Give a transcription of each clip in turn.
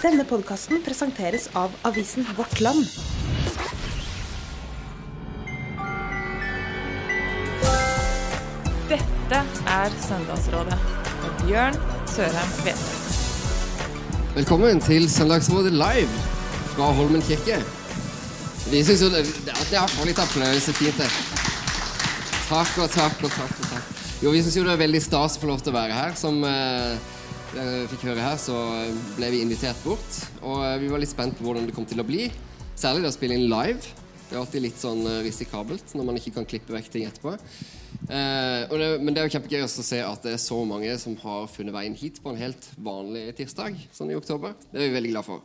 Denne podkasten presenteres av avisen Vårt Land. Dette er Søndagsrådet med Bjørn Sørheim Kveseth. Velkommen til Søndagsrådet live fra Holmen kirke. Vi syns jo det, det, det er for litt applaus er fint, det. Takk og takk og takk. og takk. Jo, Vi syns jo det er veldig stas å få lov til å være her. Som eh, fikk høre her, så ble vi invitert bort. Og eh, vi var litt spent på hvordan det kom til å bli. Særlig det å spille inn live. Det er alltid litt sånn eh, risikabelt når man ikke kan klippe vekk ting etterpå. Eh, det, men det er jo kjempegøy å se at det er så mange som har funnet veien hit på en helt vanlig tirsdag, sånn i oktober. Det er vi veldig glad for.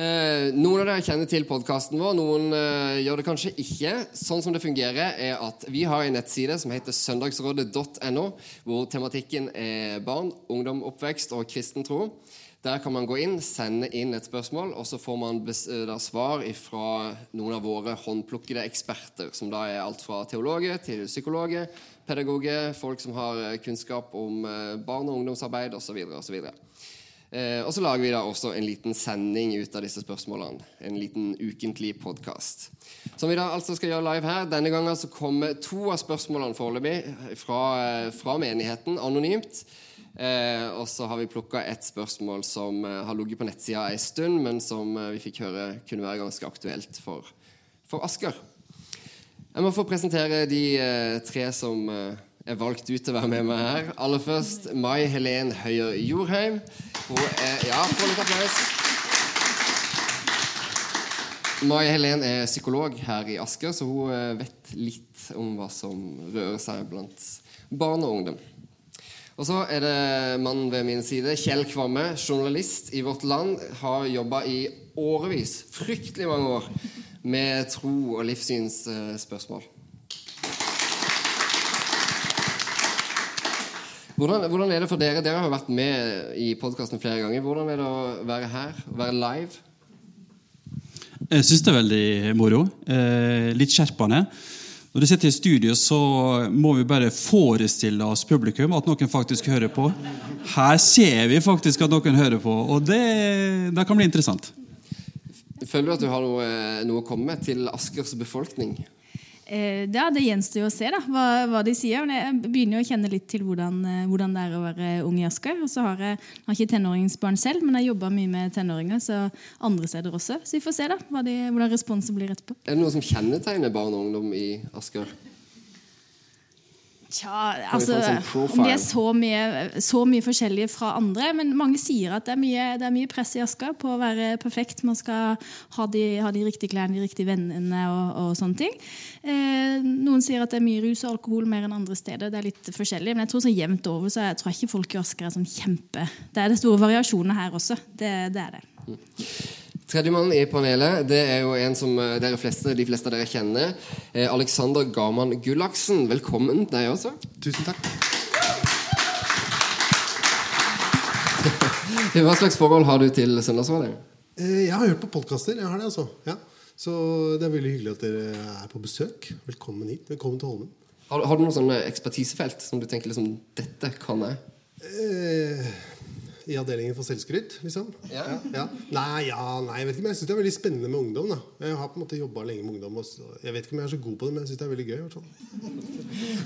Eh, noen av dere kjenner til podkasten vår, noen eh, gjør det kanskje ikke. Sånn som det fungerer, er at vi har en nettside som heter søndagsrådet.no, hvor tematikken er barn, ungdom, oppvekst og kristen tro. Der kan man gå inn, sende inn et spørsmål, og så får man eh, svar fra noen av våre håndplukkede eksperter, som da er alt fra teologer til psykologer, pedagoger, folk som har eh, kunnskap om eh, barn- og ungdomsarbeid osv. Eh, og så lager vi da også en liten sending ut av disse spørsmålene. En liten ukentlig podkast. Som vi da altså skal gjøre live her. Denne gangen så kommer to av spørsmålene foreløpig fra, eh, fra menigheten, anonymt. Eh, og så har vi plukka et spørsmål som eh, har ligget på nettsida en stund, men som eh, vi fikk høre kunne være ganske aktuelt for, for Asker. Jeg må få presentere de eh, tre som er valgt ut til å være med meg her. Aller først Mai Helen Høyer Jorheim. Hun er Ja, få litt applaus. Mai Helen er psykolog her i Asker, så hun eh, vet litt om hva som rører seg blant barn og ungdom. Og så er det mannen ved min side, Kjell Kvamme, journalist i Vårt Land. Har jobba i årevis, fryktelig mange år, med tro- og livssynsspørsmål. Hvordan, hvordan er det for dere? Dere har vært med i podkasten flere ganger. Hvordan er det å være her? Være live? Jeg syns det er veldig moro. Eh, litt skjerpende. Når du sitter i studio, så må vi bare forestille oss publikum, at noen faktisk hører på. Her ser vi faktisk at noen hører på, og det, det kan bli interessant. Føler du at du har noe, noe å komme med til Askers befolkning? Eh, ja, Det gjenstår jo å se da, hva, hva de sier. Men jeg begynner jo å kjenne litt til hvordan, eh, hvordan det er å være ung i Asker. Og så har jeg, har ikke tenåringsbarn selv, men jeg jobber mye med tenåringer så andre steder også. Så vi får se da, de, hvordan responsen blir etterpå. Er det noe som kjennetegner barn og ungdom i Asker? Tja, altså, sånn? Om de er så mye, så mye forskjellige fra andre. Men mange sier at det er mye, det er mye press i Asker på å være perfekt. Man skal ha de, ha de riktige klærne, de riktige vennene og, og sånne ting. Eh, noen sier at det er mye rus og alkohol mer enn andre steder. Det er litt forskjellig. Men jeg tror så jevnt over så jeg tror ikke folk i Asker er sånn kjempe Det er det store variasjoner her også. Det, det er det. Tredjemann i panelet det er jo en som eh, dere fleste, de fleste av dere kjenner. Eh, Alexander Garman Gullaksen. Velkommen, deg også. Tusen takk. Hva slags forhold har du til Søndagsrådet? Eh, Jeg har hørt på podkaster. Jeg har det, altså. Ja. Så det er veldig hyggelig at dere er på besøk. Velkommen hit. Velkommen til Holmen. Har, har du noen sånne ekspertisefelt som du tenker liksom Dette kan jeg? Eh, I avdelingen for selvskryt, liksom? Ja. ja. Nei, ja, nei, jeg vet ikke, men jeg syns det er veldig spennende med ungdom. da Jeg har på en måte jobba lenge med ungdom. Og jeg vet ikke om jeg er så god på det, men jeg syns det er veldig gøy. hvert fall.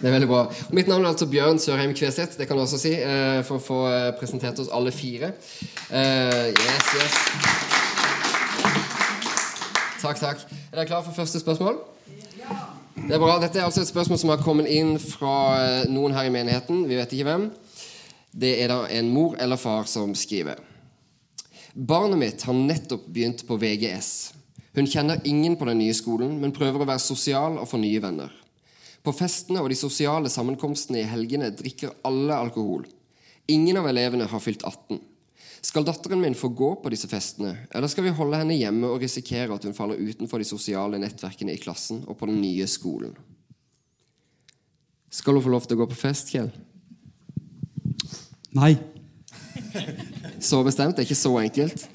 Det er veldig bra. Og mitt navn er altså Bjørn Sørheim Kveseth. Det kan du også si, eh, for å få eh, presentert oss alle fire. Eh, yes, yes. Takk, takk. Er dere klare for første spørsmål? Det er bra. Dette er altså et spørsmål som har kommet inn fra noen her i menigheten. Vi vet ikke hvem. Det er da en mor eller far som skriver. Barnet mitt har nettopp begynt på VGS. Hun kjenner ingen på den nye skolen, men prøver å være sosial og få nye venner. På festene og de sosiale sammenkomstene i helgene drikker alle alkohol. Ingen av elevene har fylt 18. Skal datteren min få gå på disse festene, eller skal vi holde henne hjemme og risikere at hun faller utenfor de sosiale nettverkene i klassen og på den nye skolen? Skal hun få lov til å gå på fest, Kjell? Nei. Så bestemt? Det er ikke så enkelt?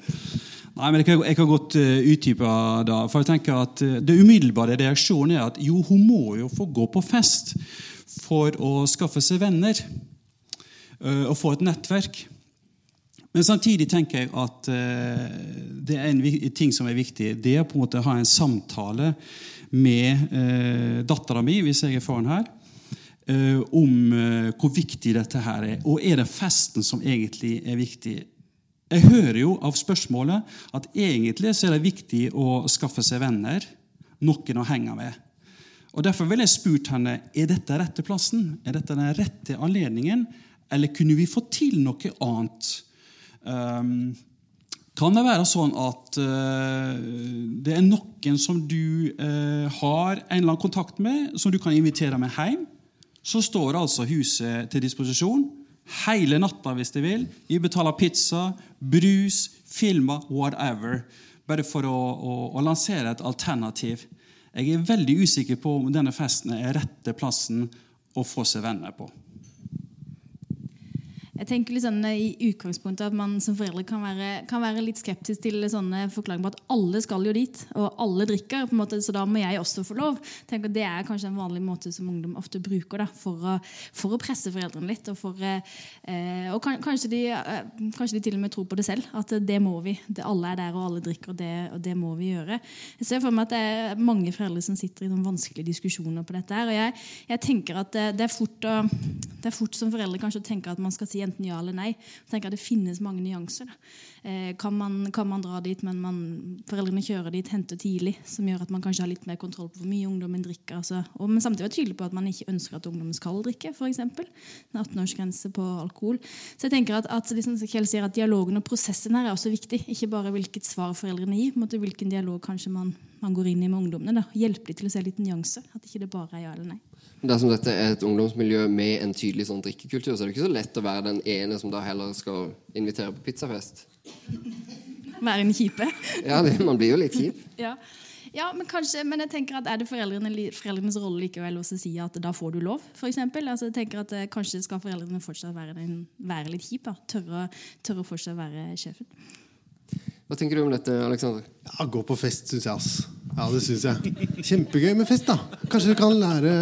Nei, men Jeg kan, jeg kan godt uh, utdype det. For jeg tenker at uh, Det umiddelbare reaksjonen er at jo, hun må jo få gå på fest for å skaffe seg venner uh, og få et nettverk. Men samtidig tenker jeg at eh, det er en ting som er viktig. Det er på en måte å ha en samtale med eh, dattera mi, hvis jeg er faren her, eh, om eh, hvor viktig dette her er. Og er det festen som egentlig er viktig? Jeg hører jo av spørsmålet at egentlig så er det viktig å skaffe seg venner, noen å henge med. Og Derfor vil jeg spurt henne er dette rette plassen, er dette den rette anledningen, eller kunne vi få til noe annet? Um, kan det være sånn at uh, det er noen som du uh, har en eller annen kontakt med, som du kan invitere med hjem? Så står altså huset til disposisjon hele natta hvis de vil. Vi betaler pizza, brus, filmer, whatever. Bare for å, å, å lansere et alternativ. Jeg er veldig usikker på om denne festen er rette plassen å få seg venner på. Jeg tenker litt sånn i utgangspunktet at man som foreldre kan være, kan være litt skeptisk til sånne forklaringer på at alle skal jo dit, og alle drikker, på en måte, så da må jeg også få lov. Tenk Det er kanskje en vanlig måte som ungdom ofte bruker da, for, å, for å presse foreldrene litt. Og, for, eh, og kan, kanskje, de, eh, kanskje de til og med tror på det selv, at det må vi. Det, alle er der, og alle drikker, og det, og det må vi gjøre. Jeg ser for meg at det er mange foreldre som sitter i noen vanskelige diskusjoner på dette. her, og jeg, jeg tenker at det, det, er fort å, det er fort som foreldre kanskje å tenke at man skal si enten ja eller nei. Tenker at Det finnes mange nyanser. Eh, kan, man, kan, man, dra dit, men man, foreldrene kjører dit, henter tidlig, som gjør at man kanskje har litt mer kontroll på hvor mye ungdommen drikker. Altså, og, men samtidig være tydelig på at man ikke ønsker at ungdommen skal drikke. Eksempel. en 18-årsgrense på alkohol. Så jeg tenker at, at liksom, Kjell sier at Dialogen og prosessen her er også viktig. Ikke bare hvilket svar foreldrene gir, men hvilken dialog kanskje man, man, går inn i med ungdommene. Hjelpe dem til å se litt nyanser. At ikke det bare er ja eller nei. Dersom dette er et ungdomsmiljø med en tydelig sånn drikkekultur, så er det ikke så lett å være den ene som da heller skal invitere på pizzafest. Være en kjipe? Ja, det, man blir jo litt kjip. ja. ja. men kanskje, men jeg tenker at er det foreldrene, foreldrenes rolle likevel å si at da får du lov? For eksempel? altså jeg tenker at eh, Kanskje skal foreldrene fortsatt være, den, være litt kjipe? Tørre, tørre fortsatt være sjefen? Hva tenker du om dette, Alexander? Ja, Gå på fest, syns jeg. ass. Ja, det syns jeg. Kjempegøy med fest, da. Kanskje du kan lære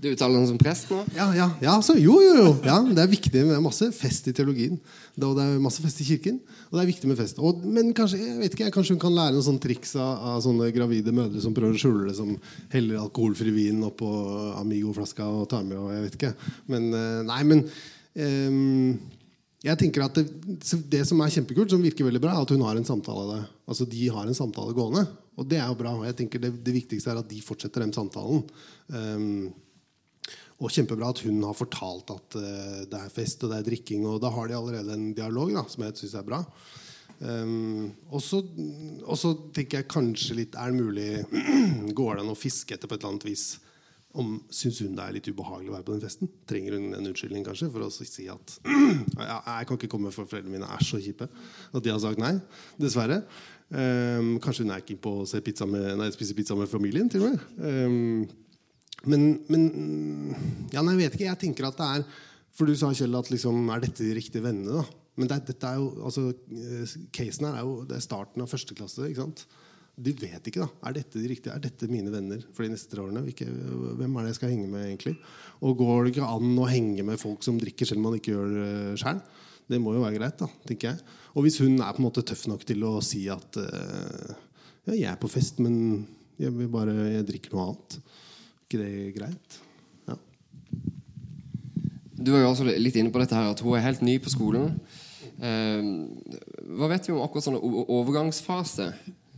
Du uttaler deg som prest nå? Ja, ja, ja så, jo, jo, jo. Ja, det er viktig med masse fest i teologien. Det, og det er masse fest i kirken. Og det er viktig med fest. Og, men kanskje jeg vet ikke, kanskje hun kan lære noen sånne triks av, av sånne gravide mødre som prøver å skjule det, som heller alkoholfri vin oppå Amigo-flaska og tar med og jeg vet ikke. Men eh, nei, men um, jeg tenker at det, det, som er kjempekult, som virker veldig bra, er at hun har en samtale Altså de har en samtale gående. Og det er jo bra. jeg tenker det, det viktigste er at de fortsetter den samtalen. Um, og kjempebra at hun har fortalt at uh, det er fest og det er drikking. Og da har de allerede en dialog da, som jeg syns er bra. Um, og så tenker jeg kanskje litt Er det mulig Går det an å fiske etter på et eller annet vis? Om, Syns hun det er litt ubehagelig å være på den festen? Trenger hun en unnskyldning kanskje for å si at jeg kan ikke komme for foreldrene mine er så kjipe at de har sagt nei? Dessverre. Um, kanskje hun er keen på å pizza med, nei, spise pizza med familien, til og med. Um, men, men ja, nei, jeg vet ikke. Jeg tenker at det er For du sa, Kjell, at liksom, er dette de riktige vennene? da? Men det, dette er jo, altså, casen her er jo det er starten av første klasse. ikke sant? De vet ikke. da, Er dette de riktige, er dette mine venner for de neste tre årene? Ikke, hvem er det jeg skal henge med, egentlig? Og går det ikke an å henge med folk som drikker selv om man ikke gjør det sjøl? Det må jo være greit, da, tenker jeg. Og hvis hun er på en måte tøff nok til å si at uh, ja, jeg er på fest, men jeg, vil bare, jeg drikker noe annet. Ikke det greit? Ja. Du var jo også litt inne på dette her at hun er helt ny på skolen. Uh, hva vet vi om akkurat sånne overgangsfase?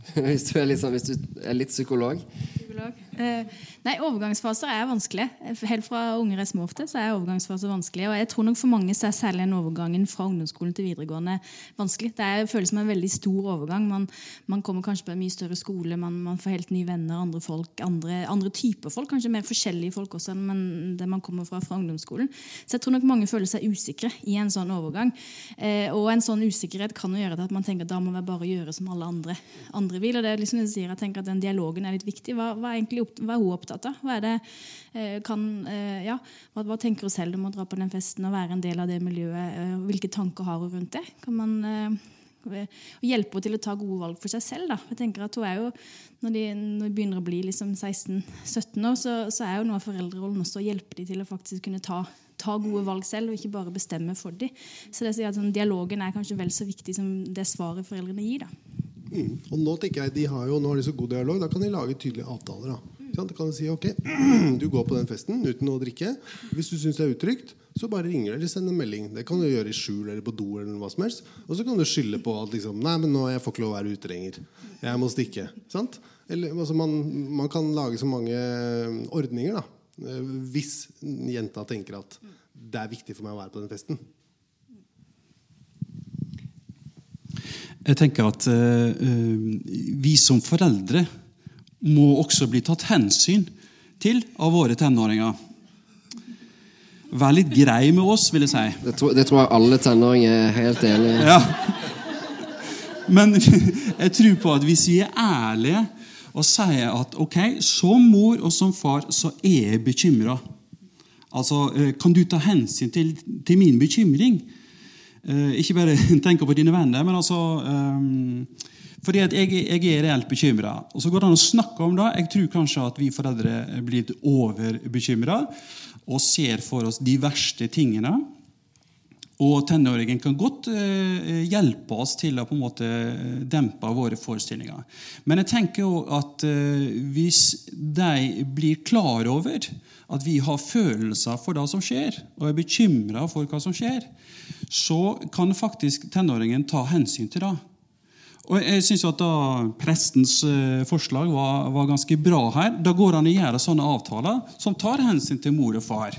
hvis, du sånn, hvis du er litt psykolog? Psykolog. Eh, nei, Overgangsfaser er vanskelig. Helt fra unger er små ofte, så er overgangsfaser vanskelig. Og jeg tror nok for mange så er særlig den overgangen fra ungdomsskolen til videregående vanskelig. Det er, føles som en veldig stor overgang. Man, man kommer kanskje på en mye større skole, man, man, får helt nye venner, andre folk, andre, andre typer folk. Kanskje mer forskjellige folk også enn det man kommer fra fra ungdomsskolen. Så jeg tror nok mange føler seg usikre i en sånn overgang. Eh, og en sånn usikkerhet kan jo gjøre at man tenker at da må vi bare gjøre som alle andre, andre vil. Og det er liksom det jeg sier, jeg tenker at den dialogen er litt viktig. Hva, hva er egentlig hva er hun opptatt av? Hva, det, eh, kan, eh, ja, hva, hva, tenker hun selv om å dra på den festen og være en del av det miljøet? Eh, hvilke tanker har hun rundt det? Kan man hjelpe henne til å ta gode valg for seg selv? Da. Jeg tenker at hun er jo, Når de, når de begynner å bli liksom 16-17 år, så, så, er jo noe av foreldrerollen også å hjelpe dem til å faktisk kunne ta ta gode valg selv, og ikke bare bestemme for dem. Så det sier at sånn, Dialogen er kanskje vel så viktig som det svaret foreldrene gir. da. Mm. Og nå tenker jeg, de har jo, nå har de så god dialog, da kan de lage tydelige avtaler. da. Mm. Da kan de si ok, du går på den festen uten å drikke. Hvis du syns det er utrygt, så bare ringer du eller sender en melding. Det kan du gjøre i skjul eller på do. eller hva som helst Og så kan du skylde på at liksom, nei, men nå jeg får ikke lov å være ute lenger. Jeg må stikke. sant? Eller, altså, man, man kan lage så mange ordninger da. Eh, Hvis jenta tenker at det er viktig for meg å være på den festen. Jeg tenker at eh, eh, vi som foreldre må også bli tatt hensyn til av våre tenåringer. Vær litt grei med oss, vil jeg si. Det tror, det tror jeg alle tenåringer er helt enig i. Ja. Men jeg tror på at hvis vi er ærlige og sier at ok, som mor og som far så er jeg bekymra Altså, eh, Kan du ta hensyn til, til min bekymring? Eh, ikke bare tenke på dine venner, men altså eh, fordi at jeg, jeg er reelt bekymra. Og så går det an å snakke om det. Jeg tror kanskje at vi foreldre blir litt overbekymra og ser for oss de verste tingene. Og tenåringen kan godt eh, hjelpe oss til å på en måte dempe våre forestillinger. Men jeg tenker jo at eh, hvis de blir klar over at vi har følelser for det som skjer, og er bekymra for hva som skjer, så kan faktisk tenåringen ta hensyn til det. Og jeg synes at da Prestens eh, forslag var, var ganske bra her. Da går han å gjøre sånne avtaler som tar hensyn til mor og far.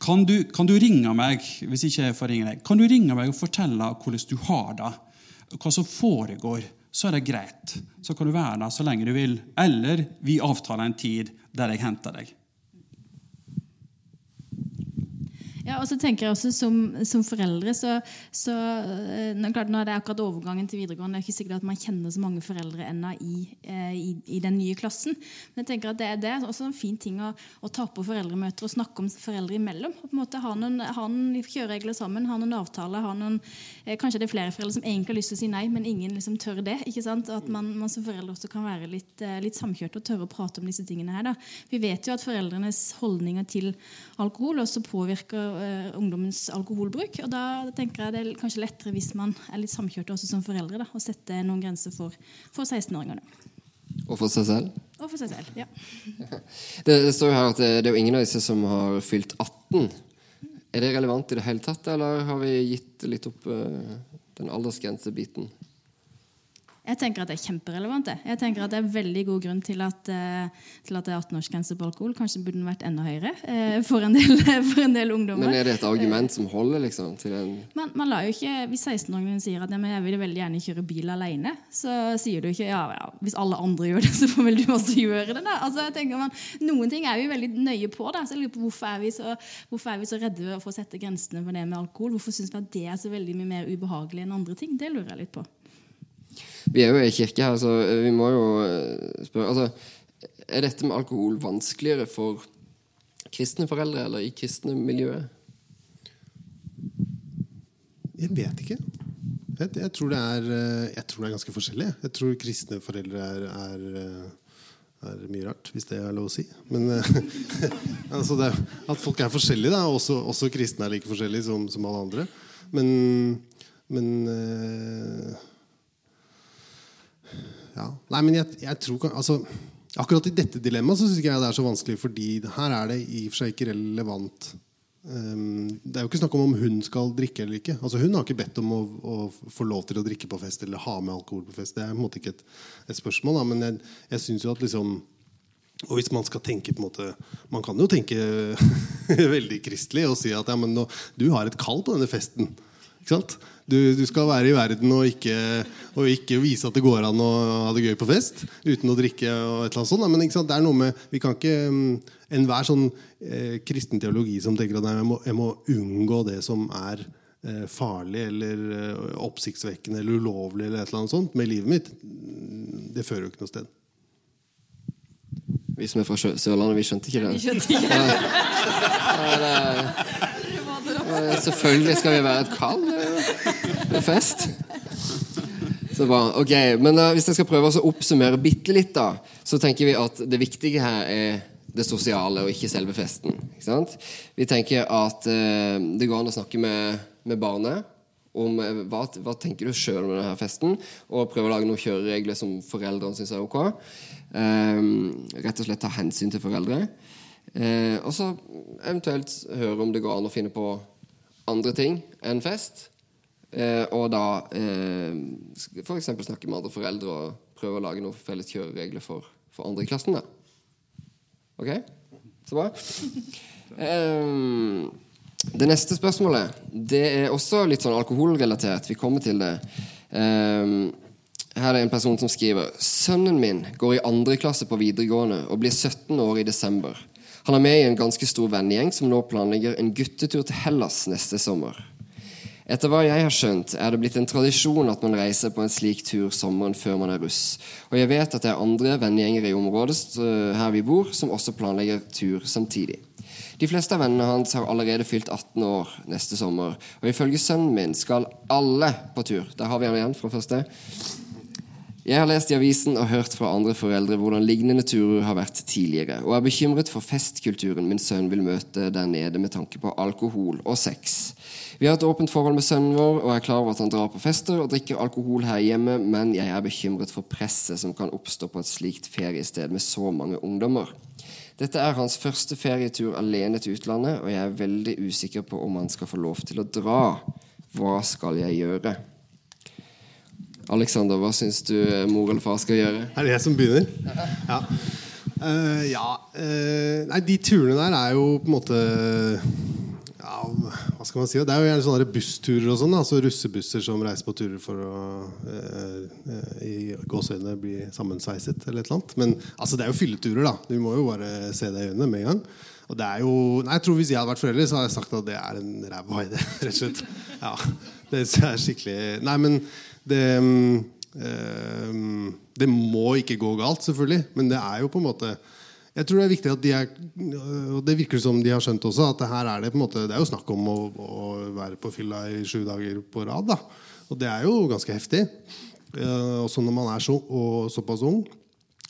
Kan du, kan du ringe meg hvis ikke jeg får ringe deg, kan du ringe meg og fortelle hvordan du har det? Hva som foregår? Så er det greit. Så kan du være der så lenge du vil. Eller vi avtaler en tid der jeg henter deg. Ja, og så tenker jeg også Som, som foreldre så, så klart, nå, er det akkurat overgangen til videregående, det er ikke sikkert at man kjenner så mange foreldre ennå i, eh, i, i, den nye klassen. Men jeg tenker at det, det er også en fin ting å, å ta på foreldremøter og snakke om foreldre imellom. Og på en måte Ha noen, ha noen kjøreregler sammen, ha noen avtaler. Ha noen, eh, kanskje det er flere foreldre som egentlig har lyst til å si nei, men ingen liksom tør det. ikke sant? At man, man som foreldre også kan være litt, litt samkjørte og tørre å prate om disse tingene her. da. Vi vet jo at foreldrenes holdninger til alkohol også påvirker uh, ungdommens alkoholbruk. og Da tenker jeg det er kanskje lettere hvis man er litt samkjørte også som foreldre, da, å sette noen grenser for, for 16-åringene. Og for seg selv? Og for seg selv, ja. Det, det står jo her at det, det er jo ingen av disse som har fylt 18. Er det relevant i det hele tatt, eller har vi gitt litt opp uh, den aldersgrensebiten? Jeg tenker at det er kjemperelevant. det. Jeg tenker at det er veldig god grunn til at, uh, til at det er 18-årsgrense på alkohol. Kanskje burde den vært enda høyere uh, for, en del, for, en del, ungdommer. Men er det et argument som holder? liksom? En... Man, man lar jo ikke, Hvis 16-åringen sier at jeg vil veldig gjerne kjøre bil alene, så sier du ikke ja, ja, hvis alle andre gjør det, så får vel du også gjøre det. da. Altså, jeg tenker man, Noen ting er vi veldig nøye på. da, så jeg lurer på Hvorfor er vi så, hvorfor er vi så redde for å sette grensene for det med alkohol? Hvorfor syns vi at det er så veldig mye mer ubehagelig enn andre ting? Det lurer jeg litt på. Vi er jo i kirke her, så vi må jo eh, spørre altså, Er dette med alkohol vanskeligere for kristne foreldre eller i kristne miljøer? Jeg vet ikke. Jeg, jeg, tror er, eh, jeg, tror det er, ganske forskjellig. Jeg tror kristne foreldre er, er, eh, er mye rart, hvis det er lov å si. Men altså det, At folk er forskjellige, da. Også, også kristne er like forskjellige som, som alle andre. Men, men ja. Nei, men jeg, jeg tror altså, Akkurat i dette dilemmaet så syns jeg det er så vanskelig, fordi her er det i og for seg ikke relevant. Um, det er jo ikke snakk om om hun skal drikke eller ikke. Altså Hun har ikke bedt om å, å, få lov til å drikke på fest eller ha med alkohol på fest. Det er på en måte ikke et, et spørsmål. Da. Men jeg, jeg synes jo at liksom og hvis man skal tenke på en måte Man kan jo tenke veldig kristelig og si at ja, men nå, du har et kall på denne festen. Ikke sant? Du, du, skal være i verden og ikke, og ikke, vise at det går an å ha det gøy på fest uten å drikke. og et eller annet sånt. Men det er noe med, vi kan ikke mm, Enhver sånn eh, kristen teologi som tenker at jeg må, jeg må unngå det som er eh, farlig eller eh, oppsiktsvekkende eller ulovlig eller et eller annet sånt med livet mitt, mm, det fører jo ikke noe sted. Vi som er fra Sørlandet, vi skjønte ikke det. Vi skjønte ikke det. Ja, det Selvfølgelig skal vi være et kall. Det er fest. Så bra. Ok, Men uh, hvis jeg skal prøve å oppsummere bitte litt, da, så tenker vi at det viktige her er det sosiale og ikke selve festen. Ikke? Vi tenker at uh, det går an å snakke med, med barnet om uh, hva, hva tenker du sjøl om denne festen, og prøve å lage noen kjøreregler som foreldrene syns er ok. Eh, rett og slett ta hensyn til foreldre. Eh, og så eventuelt høre om det går an å finne på andre ting enn fest. Eh, og da eh, f.eks. snakke med andre foreldre og prøve å lage noen felles kjøreregler for, for andre i klassen. da. Ok? Så bra. Eh, det neste spørsmålet Det er også litt sånn alkoholrelatert. Vi kommer til det. Eh, her er en person som skriver Sønnen min går i andre klasse på videregående og blir 17 år i desember. Han er med i en ganske stor vennegjeng som nå planlegger en guttetur til Hellas neste sommer. Etter hva jeg har skjønt, er det blitt en tradisjon at man reiser på en slik tur sommeren før man er russ. Og jeg vet at det er andre vennegjenger i området eh, her vi bor, som også planlegger tur samtidig. De fleste av vennene hans har allerede fylt 18 år neste sommer, og ifølge sønnen min skal alle på tur. Der har vi han igjen fra første. Jeg har lest i avisen og hørt fra andre foreldre hvordan lignende turer har vært tidligere, og er bekymret for festkulturen min sønn vil møte der nede med tanke på alkohol og sex. Vi har et åpent forhold med sønnen vår, og er klar over at han drar på fester og drikker alkohol her hjemme, men jeg er bekymret for presset som kan oppstå på et slikt feriested med så mange ungdommer. Dette er hans første ferietur alene til utlandet, og jeg er veldig usikker på om han skal få lov til å dra. Hva skal jeg gjøre? Alexander, hva syns du mor eller far skal gjøre? Er det jeg som begynner? Ja. Uh, ja Uh, Nei, de turene der er jo på en måte ja, hva skal man si? Det er jo gjerne sånne bussturer og sånn. Altså russebusser som reiser på turer for å eh, eh, i gåseøynene bli sammensveiset eller et eller annet. Men altså, det er jo fylleturer, da. Du må jo bare se det i øynene med en gang. Og det er jo, nei, jeg tror Hvis jeg hadde vært forelder, så hadde jeg sagt at det er en ræva idé. rett og slett. Ja, det er skikkelig Nei, men det øh, Det må ikke gå galt, selvfølgelig. Men det er jo på en måte jeg tror det er viktig at de er Og det virker som de har skjønt også, at det her er det på en måte Det er jo snakk om å, å være på fylla i sju dager på rad. da Og det er jo ganske heftig. Uh, også når man er så, og, såpass ung.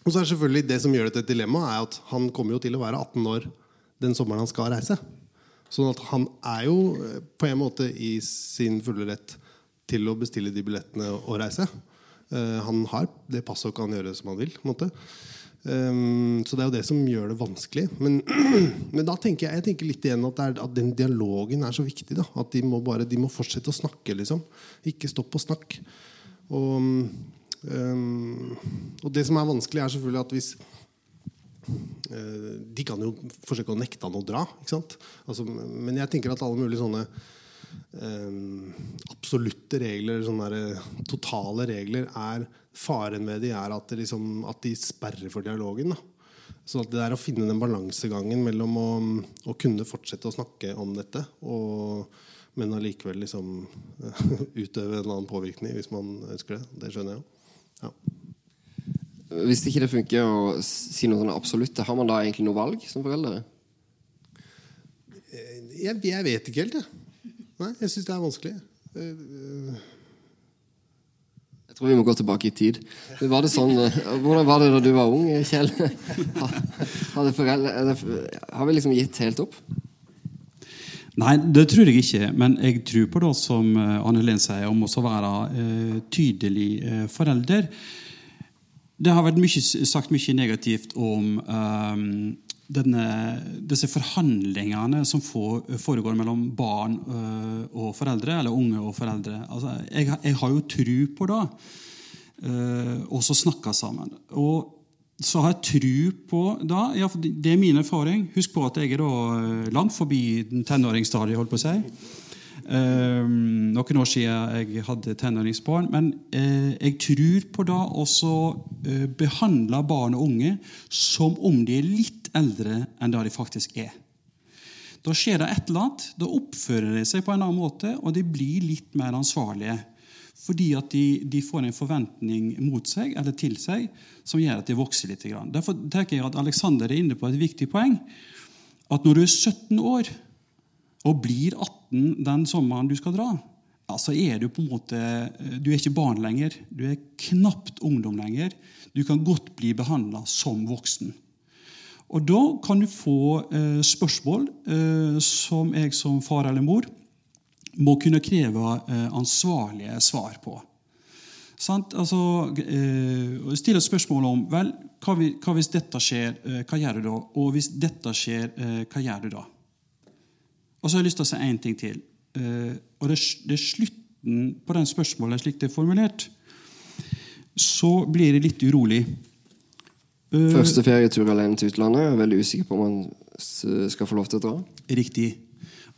Og så er selvfølgelig det som gjør det til dilemma, er at han kommer jo til å være 18 år den sommeren han skal reise. Sånn at han er jo eh, på en måte i sin fulle rett til å bestille de billettene og reise. Uh, han har det passet og kan gjøre som han vil. på en måte Um, så det er jo det som gjør det vanskelig. Men, men da tenker jeg, jeg tenker litt igjen at, er, at, den dialogen er så viktig. Da. At de må, bare, de må fortsette å snakke. Liksom. Ikke stopp å snakke. Og, um, og, det som er vanskelig, er selvfølgelig at hvis uh, De kan jo forsøke å nekte han å dra. Altså, men jeg tenker at alle mulige sånne um, absolutte regler, sånne der, totale regler, er Faren ved de er at, liksom, at de sperrer for dialogen. Da. Så det er å finne den balansegangen mellom å, å, kunne fortsette å snakke om dette, og, men allikevel liksom, utøve en annen påvirkning hvis man ønsker det. Det skjønner jeg jo. Ja. Hvis ikke det funker å si noe sånn absolutt, har man da egentlig noe valg som foreldre? Jeg, jeg vet ikke helt, jeg. Nei, jeg syns det er vanskelig. Jeg tror vi må gå tilbake i tid. Var sånn, eh, hvordan var det da du var ung, Kjell? Foreldre, har vi liksom gitt helt opp? Nei, det tror jeg ikke. Men jeg tror på det som eh, Anne Helen sier, om å være uh, tydelig uh, forelder. Det har vært mye, sagt mye negativt om um, denne, disse forhandlingene som foregår mellom barn øh, og foreldre, eller unge og foreldre. Altså, jeg, jeg, har jo tro på det. Øh, og så snakke sammen. Og så har jeg tro på det. Ja, det er min erfaring. Husk på at jeg er da øh, langt forbi tenåringsstadiet. holdt på å si. Noen år siden jeg hadde tenåringsbarn. Men eh, jeg tror på det å eh, behandle barn og unge som om de er litt eldre enn det de faktisk er. Da skjer det et eller annet. Da oppfører de seg på en annen måte, og de blir litt mer ansvarlige. Fordi at de, de får en forventning mot seg eller til seg som gjør at de vokser litt. Derfor tenker jeg at Alexander er inne på et viktig poeng. At når du er 17 år og blir 18 den sommeren du skal dra, ja, så er du på en måte Du er ikke barn lenger. Du er knapt ungdom lenger. Du kan godt bli behandla som voksen. Og da kan du få eh, spørsmål eh, som jeg som far eller mor må kunne kreve eh, ansvarlige svar på. Sant? Altså, eh, stille spørsmål om vel, hva, vi, hva hvis dette skjer, eh, hva gjør du da? Og hvis dette skjer, eh, hva gjør du da? Og så har jeg lyst til å si én ting til. Eh, og det, det er slutten på den spørsmålet slik det er formulert. Så blir jeg litt urolig. Eh, Første ferietur alene til utlandet. Jeg er veldig usikker på om man skal få lov til å dra. Riktig.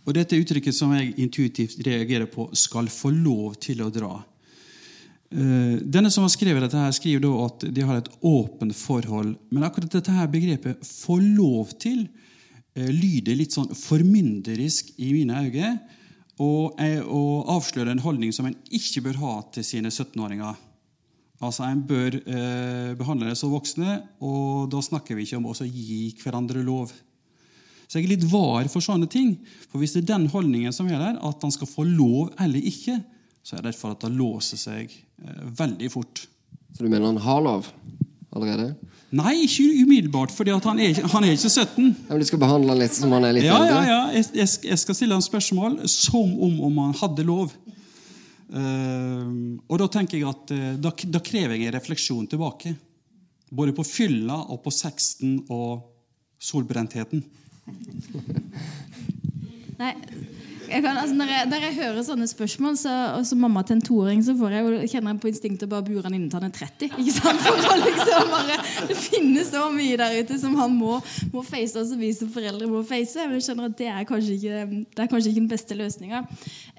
Og dette uttrykket som jeg intuitivt reagerer på, 'skal få lov til å dra'. Eh, Denne som har skrevet dette, her skriver at de har et åpent forhold. Men akkurat dette her begrepet 'få lov til' lyder litt sånn formynderisk i mine øyne. Og, og avsløre en holdning som en ikke bør ha til sine 17-åringer. Altså, En bør eh, behandle dem som voksne, og da snakker vi ikke om å gi hverandre lov. Så jeg er litt var for sånne ting. For hvis det er den holdningen som er der, at han skal få lov eller ikke, så er jeg redd for at det låser seg eh, veldig fort. Så du mener han har lov allerede? Nei, ikke umiddelbart, for han, er han er ikke 17. Ja, men Du skal behandle han litt som han er litt Ja, eldre? ja, ja. Jeg, jeg, skal stille han spørsmål som om, om han hadde lov. Uh, og da tenker jeg at eh, da, da krever jeg en refleksjon tilbake. Både på fylla og på sexten og solbrentheten. Nei, jeg kan, altså, når, jeg, når jeg hører sånne spørsmål, så, og som mamma til en toåring, så får jeg, kjenner jeg på instinktet bare bure han innen han er 30. Ikke sant? For å liksom bare, det finnes så mye der ute som han må, må face, og som vi som foreldre må face. Men jeg skjønner at det er kanskje ikke, det er kanskje ikke den beste løsninga.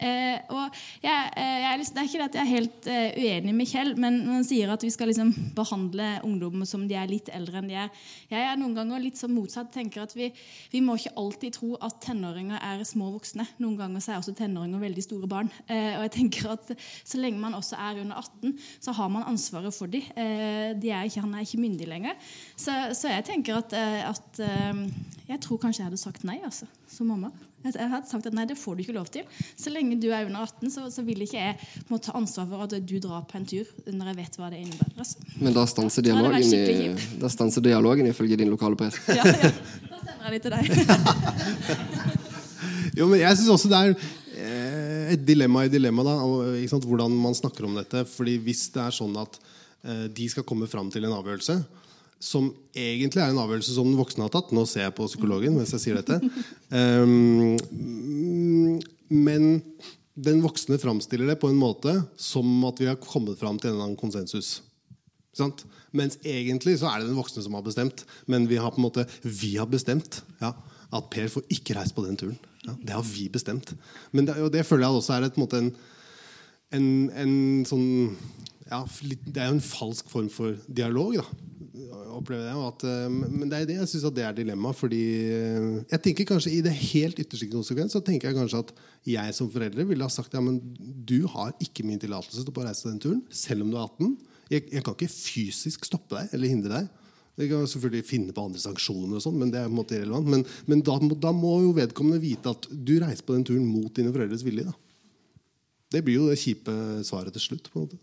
Eh, og jeg, eh, er det er ikke det at jeg er helt eh, uenig med Kjell, men når han sier at vi skal liksom behandle ungdom som de er litt eldre enn de er. Jeg er noen ganger litt sånn motsatt. tenker at vi, vi må ikke alltid tro at tenåringer er små voksne. Noen ganger så er også tenåringer veldig store barn. Eh, og jeg tenker at Så lenge man også er under 18, så har man ansvaret for dem. Eh, de er ikke, han er ikke myndig lenger. Så, så jeg tenker at, eh, at eh, Jeg tror kanskje jeg hadde sagt nei, altså, som mamma. Jeg hadde sagt at nei, det får du ikke lov til. Så lenge du er under 18, så, så vil ikke jeg må ta ansvar for at du drar på en tur når jeg vet hva det innebærer. Altså. Men da stanser dialogen, i, da stanser dialogen ifølge din lokale prest. Ja, ja. Da sender jeg det til deg. Jo, men jeg syns også det er eh, et dilemma i dilemma. Hvordan man snakker om dette. Fordi Hvis det er sånn at eh, de skal komme fram til en avgjørelse som egentlig er en avgjørelse som den voksne har tatt Nå ser jeg på psykologen mens jeg sier dette. Um, men den voksne framstiller det på en måte som at vi har kommet fram til en eller annen konsensus. Sant? Mens egentlig så er det den voksne som har bestemt. Men vi har på en måte Vi har bestemt ja, at Per får ikke reise på den turen. Det har vi bestemt. Men det, det føler jeg også er et, en, en, en, sånn ja, Det er jo en falsk form for dialog, da. Opplever jeg, at, eh, men det er det jeg syns det er dilemma. Fordi eh, jeg tenker kanskje I det helt ytterste konsekvens så tenker jeg kanskje at jeg som forelder ville ha sagt ja, men du har ikke min tillatelse til å reise den turen, selv om du er 18. Jeg, jeg kan ikke fysisk stoppe deg eller hindre deg. Vi kan selvfølgelig finne på andre sanksjoner, og sånt, men det er på en måte irrelevant. Men, men da, da må jo vedkommende vite at du reiser på den turen mot dine foreldres vilje. Da. Det blir jo det kjipe svaret til slutt. på en måte.